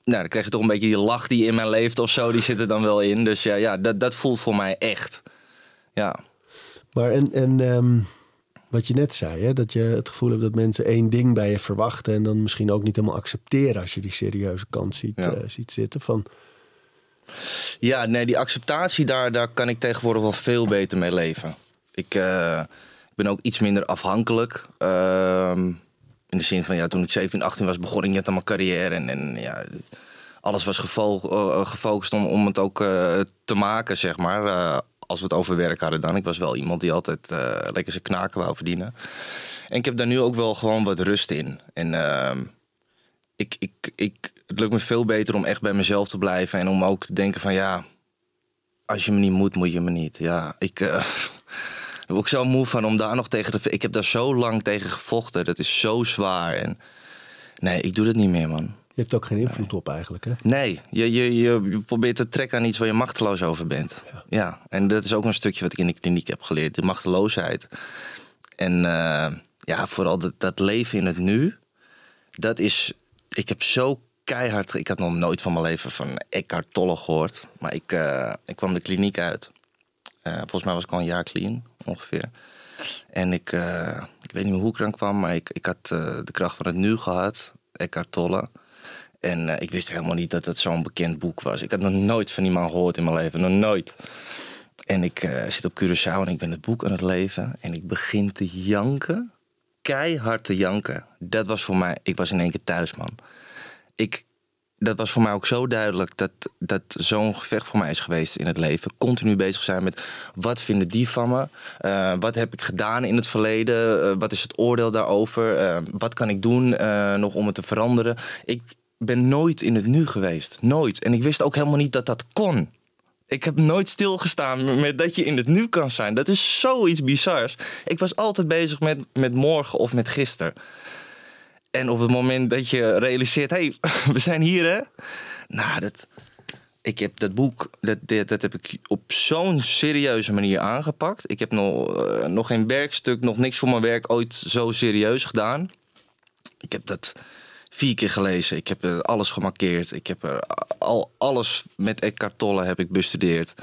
Nou, dan krijg je toch een beetje die lach die in mij leeft of zo. Die zit er dan wel in. Dus ja, ja dat, dat voelt voor mij echt. Ja, Maar en, en ehm, wat je net zei, hè, dat je het gevoel hebt dat mensen één ding bij je verwachten. en dan misschien ook niet helemaal accepteren als je die serieuze kant ziet, Ja. eh, ziet zitten. Van, Ja, nee, die acceptatie, daar, daar kan ik tegenwoordig wel veel beter mee leven. Ik, eh, ik ben ook iets minder afhankelijk. Ehm, in de zin van, ja, toen ik 17, 18 was, begon ik net aan mijn carrière. En, en ja, alles was eh, gefocust om, om het ook eh, te maken, zeg maar. eh, als we het over werk hadden dan. Ik was wel iemand die altijd lekker zijn knaken wou verdienen. En ik heb daar nu ook wel gewoon wat rust in. En ehm, ik, ik, ik, het lukt me veel beter om echt bij mezelf te blijven. En om ook te denken van ja, als je me niet moet, moet je me niet. Ja, ik word ik zo moe van om daar nog tegen te... Ik heb daar zo lang tegen gevochten. Dat is zo zwaar. En nee, ik doe dat niet meer, man. je hebt ook geen invloed op eigenlijk. Hè? Nee, je, je, je, probeert te trekken aan iets waar je machteloos over bent. Ja. en dat is ook een stukje wat ik in de kliniek heb geleerd. De machteloosheid. En eh, ja, vooral dat, dat leven in het nu. Dat is... Ik heb zo keihard... Ik had nog nooit van mijn leven van Eckhart Tolle gehoord. Maar ik, eh, ik kwam de kliniek uit. Eh, volgens mij was ik al een jaar clean, ongeveer. En ik, eh, ik weet niet hoe ik eraan kwam, maar ik, ik had eh, de kracht van het nu gehad. Eckhart Tolle. En eh, ik wist helemaal niet dat het zo'n bekend boek was. Ik had nog nooit van iemand gehoord in mijn leven. Nog nooit. En ik zit op Curaçao en ik ben het boek aan het lezen. En ik begin te janken. Keihard te janken. Dat was voor mij... Ik was in één keer thuis, man. Ik, dat was voor mij ook zo duidelijk dat, dat zo'n gevecht voor mij is geweest in het leven. Continu bezig zijn met wat vinden die van me? Eh, wat heb ik gedaan in het verleden? Eh, wat is het oordeel daarover? Eh, wat kan ik doen nog om het te veranderen? Ik ben nooit in het nu geweest. Nooit. En ik wist ook helemaal niet dat dat kon. Ik heb nooit stilgestaan met dat je in het nu kan zijn. Dat is zoiets bizars. Ik was altijd bezig met, met morgen of met gisteren. En op het moment dat je realiseert, hé, hey, we zijn hier hè. Nou, dat, ik heb dat boek, dat, dat, dat heb ik op zo'n serieuze manier aangepakt. Ik heb nog, eh, nog geen werkstuk, nog niks voor mijn werk ooit zo serieus gedaan. Ik heb dat vier keer gelezen. Ik heb alles gemarkeerd. Ik heb er al alles met Eckhart Tolle heb ik bestudeerd.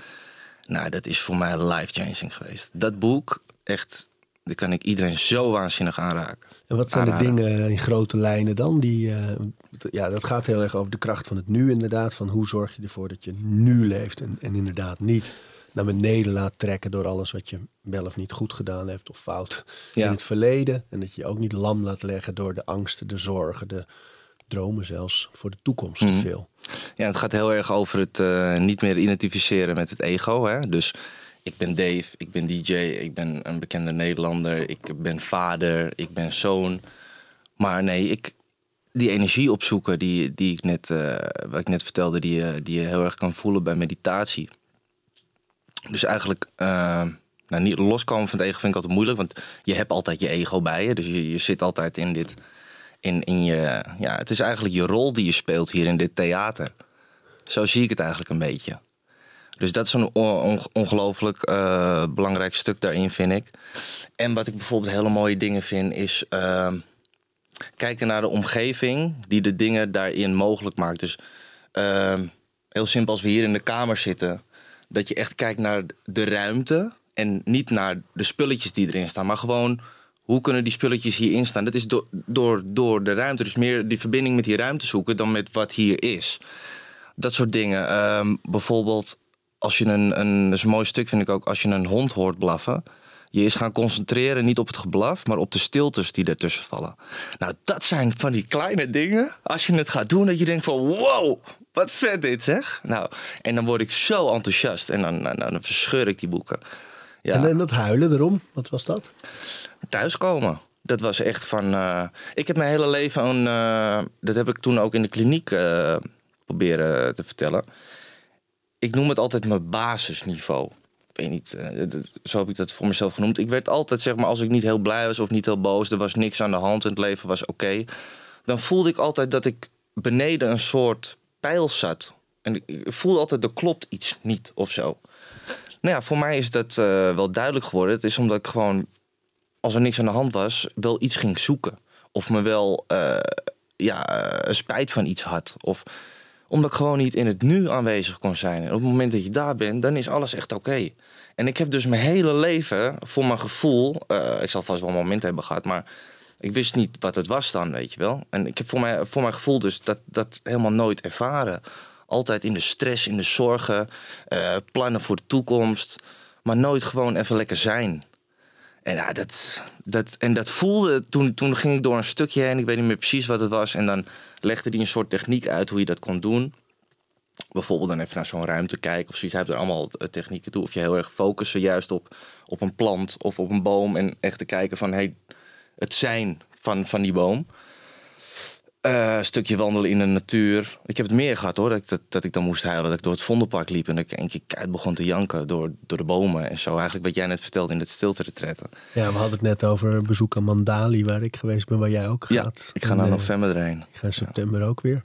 Nou, dat is voor mij life-changing geweest. Dat boek, echt, dat kan ik iedereen zo waanzinnig aanraken. En wat zijn de dingen in grote lijnen dan? Die, eh, ja, dat gaat heel erg over de kracht van het nu inderdaad. Van hoe zorg je ervoor dat je nu leeft en, en inderdaad niet naar beneden laat trekken door alles wat je wel of niet goed gedaan hebt of fout Ja. in het verleden. En dat je je ook niet lam laat leggen door de angsten, de zorgen, de dromen zelfs voor de toekomst Mhm. te veel. Ja, het gaat heel erg over het eh, niet meer identificeren met het ego. Hè? Dus ik ben Dave, ik ben DJ, ik ben een bekende Nederlander, ik ben vader, ik ben zoon. Maar nee, ik, die energie opzoeken die, die ik net, eh, wat ik net vertelde, die, je- die je heel erg kan voelen bij meditatie. Dus eigenlijk, eh, nou, niet loskomen van het ego vind ik altijd moeilijk, want je hebt altijd je ego bij je. Dus je, je zit altijd in dit, in, in je, ja, het is eigenlijk je rol die je speelt hier in dit theater. Zo zie ik het eigenlijk een beetje. Dus dat is een on- on- ongelooflijk eh, belangrijk stuk daarin, vind ik. En wat ik bijvoorbeeld hele mooie dingen vind, is ehm, kijken naar de omgeving die de dingen daarin mogelijk maakt. Dus ehm, heel simpel, als we hier in de kamer zitten, dat je echt kijkt naar de ruimte en niet naar de spulletjes die erin staan, maar gewoon hoe kunnen die spulletjes hierin staan. Dat is door, door, door de ruimte, dus meer die verbinding met die ruimte zoeken dan met wat hier is. Dat soort dingen. Ehm, bijvoorbeeld, als je een, een, dat is een mooi stuk vind ik ook, als je een hond hoort blaffen. Je is gaan concentreren niet op het geblaf, maar op de stiltes die ertussen vallen. Nou, dat zijn van die kleine dingen. Als je het gaat doen, dat je denkt van wow, wat vet dit zeg. Nou, en dan word ik zo enthousiast en dan, dan, dan verscheur ik die boeken. Ja. En, en dat huilen erom, wat was dat? thuiskomen. Dat was echt van. eh, ik heb mijn hele leven een. eh, dat heb ik toen ook in de kliniek eh, proberen te vertellen. Ik noem het altijd mijn basisniveau. Ik weet niet, eh, zo heb ik dat voor mezelf genoemd. Ik werd altijd, zeg maar, als ik niet heel blij was of niet heel boos, er was niks aan de hand en het leven was oké. dan voelde ik altijd dat ik beneden een soort pijl zat. En ik- voelde altijd, er klopt iets niet of zo. Nou ja, voor mij is dat eh, wel duidelijk geworden. Het is omdat ik gewoon als er niks aan de hand was, wel iets ging zoeken. Of me wel eh, ja, spijt van iets had. Of omdat ik gewoon niet in het nu aanwezig kon zijn. En op het moment dat je daar bent, dan is alles echt oké. En ik heb dus mijn hele leven, voor mijn gevoel... eh, ik zal vast wel momenten hebben gehad, maar... Ik wist niet wat het was dan, weet je wel. En ik heb voor, mij, voor mijn gevoel dus dat, dat helemaal nooit ervaren. Altijd in de stress, in de zorgen, eh, plannen voor de toekomst. Maar nooit gewoon even lekker zijn. En, ja, dat, dat, en dat voelde, toen, toen ging ik door een stukje heen, ik weet niet meer precies wat het was. En dan legde hij een soort techniek uit hoe je dat kon doen. Bijvoorbeeld dan even naar zo'n ruimte kijken of zoiets. Hij heeft er allemaal eh, technieken toe. Of je heel erg focussen juist op, op een plant of op een boom. En echt te kijken van hey, het zijn van, van die boom. Een stukje wandelen in de natuur. Ik heb het meer gehad hoor, dat ik, dat, dat ik dan moest huilen. Dat ik door het Vondelpark liep en dat ik een keer keihard begon te janken door, door de bomen. En zo eigenlijk wat jij net vertelde in het stilte retretten. Ja, we hadden het net over bezoek aan Mandali, waar ik geweest ben, waar jij ook Ja, gaat. ik ga naar eh, november erheen. Ik ga in september ook weer.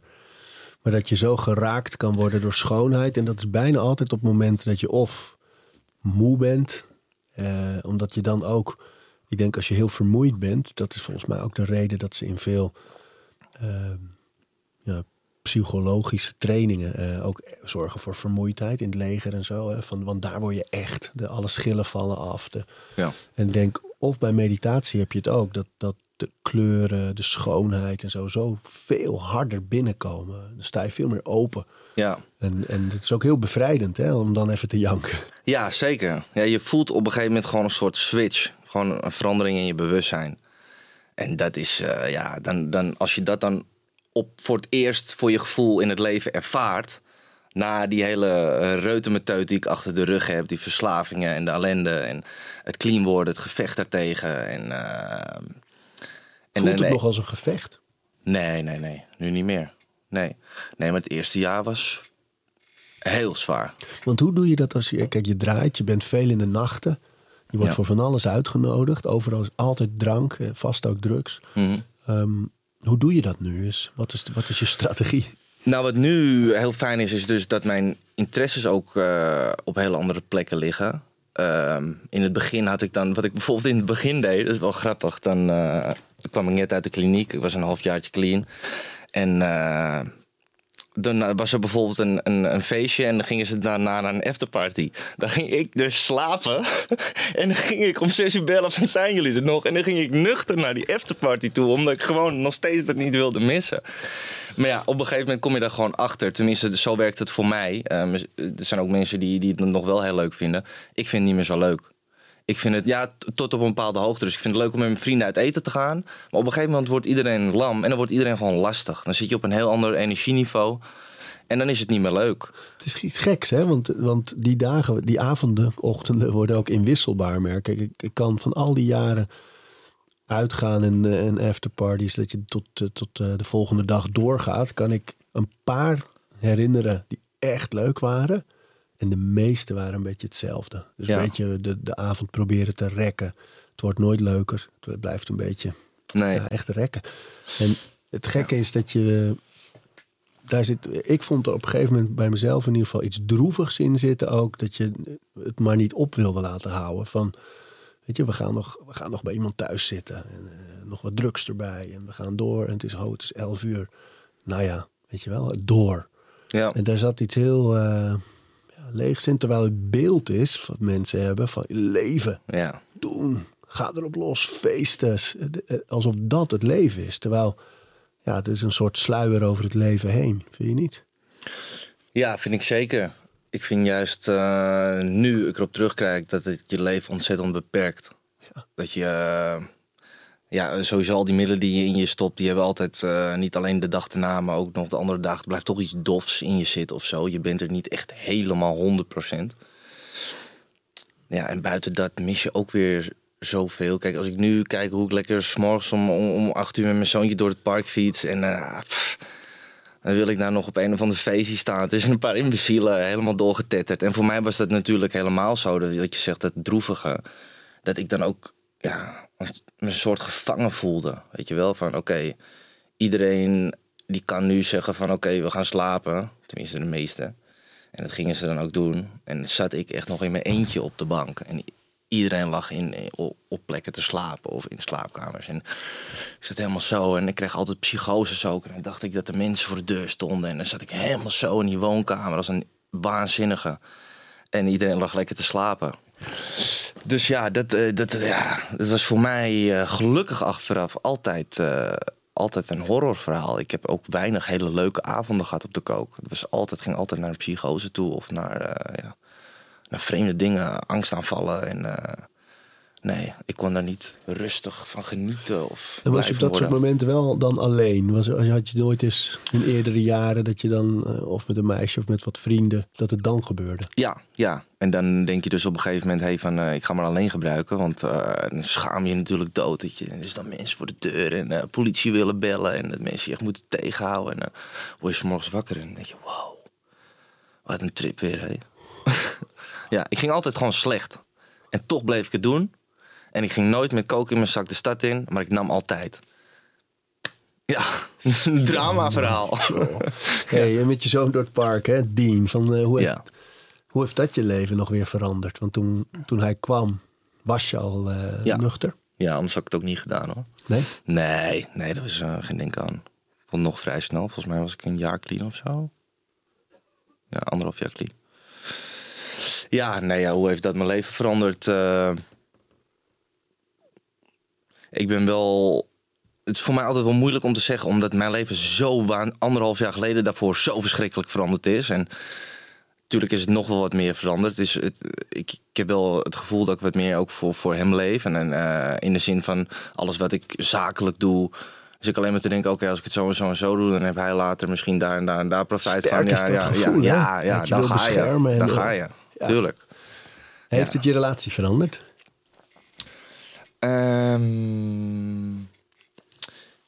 Maar dat je zo geraakt kan worden door schoonheid. En dat is bijna altijd op momenten dat je of moe bent. eh, omdat je dan ook... Ik denk als je heel vermoeid bent. Dat is volgens mij ook de reden dat ze in veel ja, psychologische trainingen... eh, ook zorgen voor vermoeidheid in het leger en zo. Hè, van, want daar word je echt... De, alle schillen vallen af. De, Ja. en denk, of bij meditatie heb je het ook, dat, dat de kleuren, de schoonheid en zo, zo veel harder binnenkomen. Dan sta je veel meer open. Ja. En, en het is ook heel bevrijdend hè, om dan even te janken. ja, zeker. Ja, je voelt op een gegeven moment gewoon een soort switch. Gewoon een verandering in je bewustzijn. En dat is, eh, ja, dan, dan, als je dat dan op, voor het eerst voor je gevoel in het leven ervaart. Na die hele uh, reutemeteut die ik achter de rug heb. Die verslavingen en de ellende. En het clean worden, het gevecht daartegen. En, eh, en Voelt het nog als een gevecht? Nee, nee, nee. Nu niet meer. Nee. Nee, maar het eerste jaar was heel zwaar. Want hoe doe je dat als je, kijk, je draait, je bent veel in de nachten. Je wordt Ja. voor van alles uitgenodigd. Overal is altijd drank, eh, vast ook drugs. Mhm. Ehm, hoe doe je dat nu? Is, wat, is, wat is je strategie? Nou, wat nu heel fijn is, is dus dat mijn interesses ook eh, op hele andere plekken liggen. Ehm, in het begin had ik dan, wat ik bijvoorbeeld in het begin deed, dat is wel grappig. Dan eh, kwam ik net uit de kliniek, ik was een halfjaartje clean. En dan was er bijvoorbeeld een, een, een feestje en dan gingen ze daarna naar een afterparty. Dan ging ik dus slapen en dan ging ik om zes uur bellen van zijn jullie er nog? En dan ging ik nuchter naar die afterparty toe, omdat ik gewoon nog steeds dat niet wilde missen. Maar ja, op een gegeven moment kom je daar gewoon achter. Tenminste, zo werkt het voor mij. Ehm, er zijn ook mensen die, die het nog wel heel leuk vinden. Ik vind het niet meer zo leuk. Ik vind het, ja, tot op een bepaalde hoogte. Dus ik vind het leuk om met mijn vrienden uit eten te gaan. Maar op een gegeven moment wordt iedereen lam. En dan wordt iedereen gewoon lastig. Dan zit je op een heel ander energieniveau. En dan is het niet meer leuk. Het is iets geks, hè? Want, want die dagen, die avonden, ochtenden worden ook inwisselbaar, merk ik. Ik, ik kan van al die jaren uitgaan en, eh, en afterparties, dat je tot, eh, tot eh, de volgende dag doorgaat, kan ik een paar herinneren die echt leuk waren. En de meeste waren een beetje hetzelfde. Dus Ja. een beetje de, de avond proberen te rekken. Het wordt nooit leuker. Het blijft een beetje Nee. ja, echt rekken. En het gekke is dat je. Daar zit, ik vond er op een gegeven moment bij mezelf in ieder geval iets droevigs in zitten ook. Dat je het maar niet op wilde laten houden. Van, weet je, we gaan nog, we gaan nog bij iemand thuis zitten. En, eh, nog wat drugs erbij. En we gaan door. En het is, oh, het is elf uur. Nou ja, weet je wel, door. Ja. En daar zat iets heel eh ja, leegs in. Terwijl het beeld is wat mensen hebben van leven Ja. doen. Ga erop los, feesten. Alsof dat het leven is. Terwijl ja, het is een soort sluier over het leven heen. Vind je niet? Ja, vind ik zeker. Ik vind juist eh, nu ik erop terugkijk dat het je leven ontzettend beperkt. Dat je, ja, sowieso al die middelen die je in je stopt, die hebben altijd eh, niet alleen de dag erna, maar ook nog de andere dag. Er blijft toch iets dofs in je zitten of zo. Je bent er niet echt helemaal 100%. Ja, en buiten dat mis je ook weer zoveel. Kijk, als ik nu kijk hoe ik lekker s'morgens om, om, om acht uur met mijn zoontje door het park fiets. En eh, dan wil ik daar nog op een of ander feestje staan. Het is een paar imbecielen helemaal doorgetetterd. En voor mij was dat natuurlijk helemaal zo. Dat je zegt, dat droevige. Dat ik dan ook ja, een soort gevangen voelde. Weet je wel, van oké, iedereen die kan nu zeggen van oké, we gaan slapen. Tenminste de meeste. En dat gingen ze dan ook doen. En zat ik echt nog in mijn eentje op de bank. En iedereen lag in, op, op plekken te slapen of in slaapkamers. En ik zat helemaal zo en ik kreeg altijd psychoses ook. En dan dacht ik dat er mensen voor de deur stonden. En dan zat ik helemaal zo in die woonkamer als een waanzinnige. En iedereen lag lekker te slapen. Dus ja, dat, eh, dat, ja, dat was voor mij eh, gelukkig achteraf altijd, eh, altijd een horrorverhaal. Ik heb ook weinig hele leuke avonden gehad op de kook. Het was altijd, ging altijd naar een psychose toe of naar, ja, naar vreemde dingen, angstaanvallen. En nee, ik kon daar niet rustig van genieten. Of En was je op dat soort momenten wel dan alleen? Was, had je nooit eens in eerdere jaren dat je dan, eh, of met een meisje of met wat vrienden, dat het dan gebeurde? Ja, ja. En dan denk je dus op een gegeven moment, hey, van, eh, ik ga maar alleen gebruiken. Want eh, dan schaam je natuurlijk dood. Dat je, is dan mensen voor de deur en politie willen bellen. En dat mensen je echt moeten tegenhouden. En dan word je 's morgens wakker en dan denk je, wow, wat een trip weer, hé. ja, ik ging altijd gewoon slecht. En toch bleef ik het doen. En ik ging nooit met koken in mijn zak de stad in, maar ik nam altijd. Ja, een dramaverhaal. Hey, met je zoon door het park, hè, Dean. Van, eh, hoe, heeft, Ja. hoe heeft dat je leven nog weer veranderd? Want toen, toen hij kwam, was je al eh, Ja. nuchter? Ja, anders had ik het ook niet gedaan hoor. Nee? Nee, nee, dat was eh, geen denk aan. Ik vond nog vrij snel. Volgens mij was ik een jaar clean of zo. Ja, anderhalf jaar clean. Ja, nee, ja, hoe heeft dat mijn leven veranderd? Ik ben wel... Het is voor mij altijd wel moeilijk om te zeggen, omdat mijn leven zo waan, anderhalf jaar geleden daarvoor zo verschrikkelijk veranderd is. En natuurlijk is het nog wel wat meer veranderd. Het is, het, ik, ik heb wel het gevoel dat ik wat meer ook voor, voor hem leef. En, en eh, in de zin van alles wat ik zakelijk doe. Dus ik alleen maar te denken, oké, als ik het zo en zo en zo doe, dan heb hij later misschien daar en daar en daar profijt Sterk van. is Ja, dat ja, gevoel, ja, ja, ja, dan ga je. Dan ga je, tuurlijk. Heeft het je relatie veranderd? Ehm,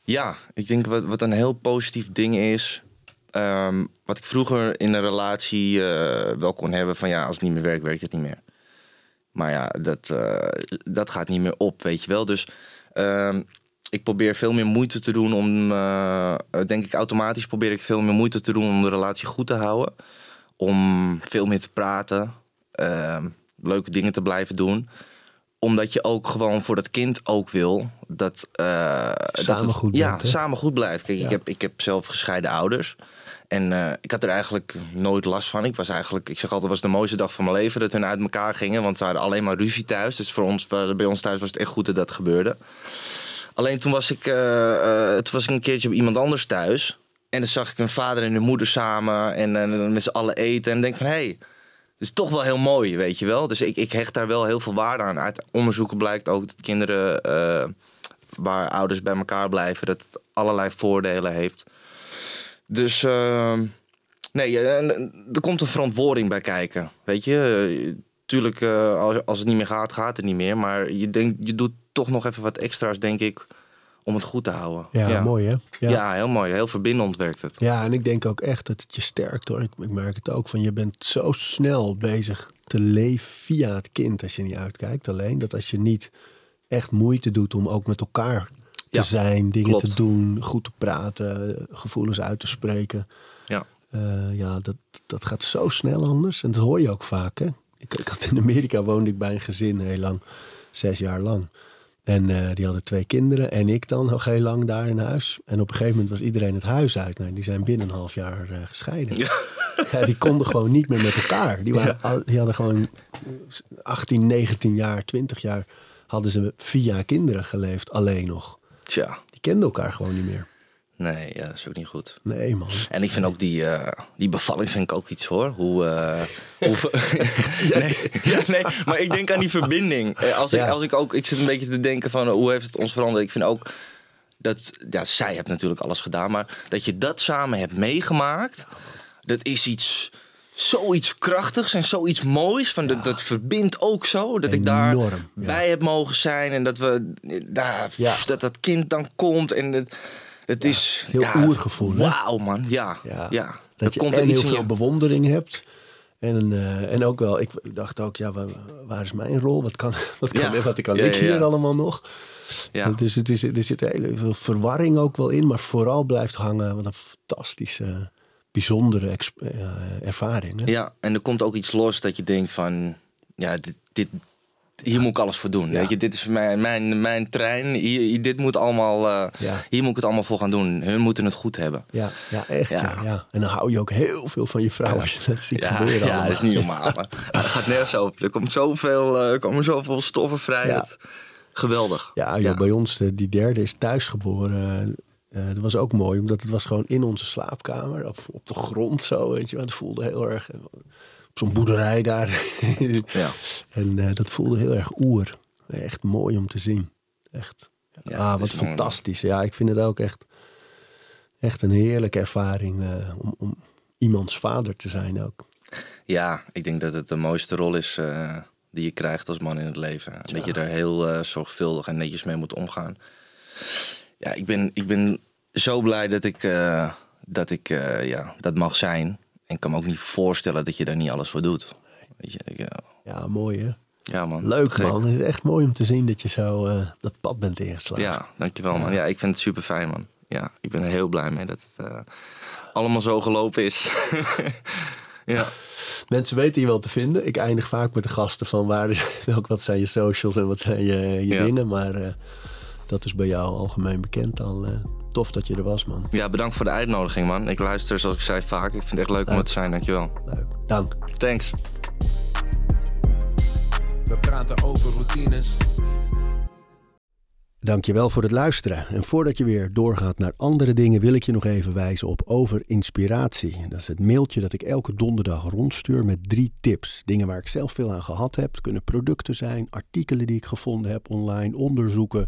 ja, ik denk wat, wat een heel positief ding is. ehm, wat ik vroeger in een relatie eh, wel kon hebben van ja, als het niet meer werkt, werkt het niet meer. Maar ja, dat, eh, dat gaat niet meer op, weet je wel. Dus ehm, ik probeer veel meer moeite te doen om, eh, denk ik automatisch probeer ik veel meer moeite te doen om de relatie goed te houden. Om veel meer te praten, leuke dingen te blijven doen omdat je ook gewoon voor dat kind ook wil dat, eh, dat Samen het, goed ja, bent, samen goed blijft. Kijk, Ja. ik, heb, ik heb zelf gescheiden ouders. En eh, ik had er eigenlijk nooit last van. Ik was eigenlijk, ik zeg altijd, het was de mooiste dag van mijn leven dat hun uit elkaar gingen. Want ze hadden alleen maar ruzie thuis. Dus voor ons, bij ons thuis was het echt goed dat dat gebeurde. Alleen toen was ik, eh, toen was ik een keertje bij iemand anders thuis. En dan zag ik hun vader en hun moeder samen. En, eh, met z'n allen eten. En denk van, hé, hey, is toch wel heel mooi, weet je wel. Dus ik, ik hecht daar wel heel veel waarde aan. Uit onderzoeken blijkt ook dat kinderen eh, waar ouders bij elkaar blijven, dat het allerlei voordelen heeft. Dus eh, nee, er komt een verantwoording bij kijken. Weet je, tuurlijk, eh, als, als het niet meer gaat, gaat het niet meer. Maar je, denkt, je doet toch nog even wat extra's, denk ik, om het goed te houden. Ja, mooi hè? Ja. heel mooi. Heel verbindend werkt het. Ja, en ik denk ook echt dat het je sterkt hoor. Ik, ik merk het ook van je bent zo snel bezig te leven via het kind als je niet uitkijkt. Alleen dat als je niet echt moeite doet om ook met elkaar te Ja, zijn, dingen klopt. te doen, goed te praten, gevoelens uit te spreken. Ja. Eh, ja, dat, dat gaat zo snel anders. En dat hoor je ook vaak. Hè? Ik, ik had in Amerika woonde ik bij een gezin heel lang, zes jaar lang. En eh, die hadden twee kinderen en ik dan nog heel lang daar in huis. En op een gegeven moment was iedereen het huis uit. Nou, die zijn binnen een half jaar eh, gescheiden. Ja. die konden gewoon niet meer met elkaar. Die, waren al- die hadden gewoon 18, 19 jaar, 20 jaar hadden ze via kinderen geleefd, alleen nog. Tja, Die kenden elkaar gewoon niet meer. Nee, ja, dat is ook niet goed. Nee, man. En ik vind ook die, eh, die bevalling vind ik ook iets hoor. Hoe, eh, hoe nee, ja, nee, maar ik denk aan die verbinding. Eh, Als ik, als ik ook, ik zit een beetje te denken van hoe heeft het ons veranderd. Ik vind ook dat, ja, zij heeft natuurlijk alles gedaan, maar dat je dat samen hebt meegemaakt, dat is iets, zoiets krachtigs en zoiets moois. Van dat, dat verbindt ook zo, dat ik daar ja. bij heb mogen zijn en dat we daar, Ja. dat dat kind dan komt en het, het is heel ja, oergevoel? Wauw man, ja, Ja. ja. Dat je komt en er heel veel bewondering hebt. En, eh, en ook wel, ik, ik dacht ook, ja, waar, waar is mijn rol? Wat kan, wat kan, Ja. wat kan Ja, ik ja, hier allemaal nog? Ja. Dus het is, er zit heel veel verwarring ook wel in. Maar vooral blijft hangen wat een fantastische, bijzondere eh, ervaring. Hè? Ja, en er komt ook iets los dat je denkt van, ja, dit, dit, hier moet ik alles voor doen. Weet je, dit is mijn, mijn, mijn trein, hier, dit moet allemaal, eh, hier moet ik het allemaal voor gaan doen. Hun moeten het goed hebben. Ja, ja, echt. Ja. En dan hou je ook heel veel van je vrouw als je dat ziet Ja, gebeuren. ja allemaal. dat is niet normaal. Dat gaat nergens over. Er, komt zoveel, eh, er komen zoveel stoffen vrij. Dat- geweldig. Ja, joh, bij ons, de, die derde is thuisgeboren. Eh dat was ook mooi, omdat het was gewoon in onze slaapkamer, op, op de grond zo, weet je wel. Het voelde heel erg, op zo'n boerderij daar. Ja. En eh, dat voelde heel erg oer. Echt mooi om te zien. Echt. Ja, ah, wat mooi, fantastisch. Ja, ik vind het ook echt, echt een heerlijke ervaring eh, om, om iemands vader te zijn ook. Ja, ik denk dat het de mooiste rol is eh, die je krijgt als man in het leven. Dat je er heel zorgvuldig en netjes mee moet omgaan. Ja, ik ben, ik ben zo blij dat ik, dat, ik ja, dat mag zijn. En ik kan me ook niet voorstellen dat je daar niet alles voor doet. Weet je, ik, eh, Ja, mooi hè. ja man. Leuk Gek. man. Het is echt mooi om te zien dat je zo eh, dat pad bent ingeslagen. Ja, dankjewel man. Ja, ik vind het super fijn man. Ja, ik ben er heel blij mee dat het eh, allemaal zo gelopen is. ja. Mensen weten je wel te vinden. Ik eindig vaak met de gasten van waar, welk, wat zijn je socials en wat zijn je, je Ja. dingen. Maar dat is bij jou algemeen bekend al. Tof dat je er was, man. ja, bedankt voor de uitnodiging man. Ik luister zoals ik zei vaak. Ik vind het echt leuk om er te zijn. Dankjewel. Leuk. Dank. Thanks. We praten over routines. Dankjewel voor het luisteren. En voordat je weer doorgaat naar andere dingen, wil ik je nog even wijzen op Over Inspiratie. Dat is het mailtje dat ik elke donderdag rondstuur met drie tips. Dingen waar ik zelf veel aan gehad heb. Het kunnen producten zijn, artikelen die ik gevonden heb online, onderzoeken,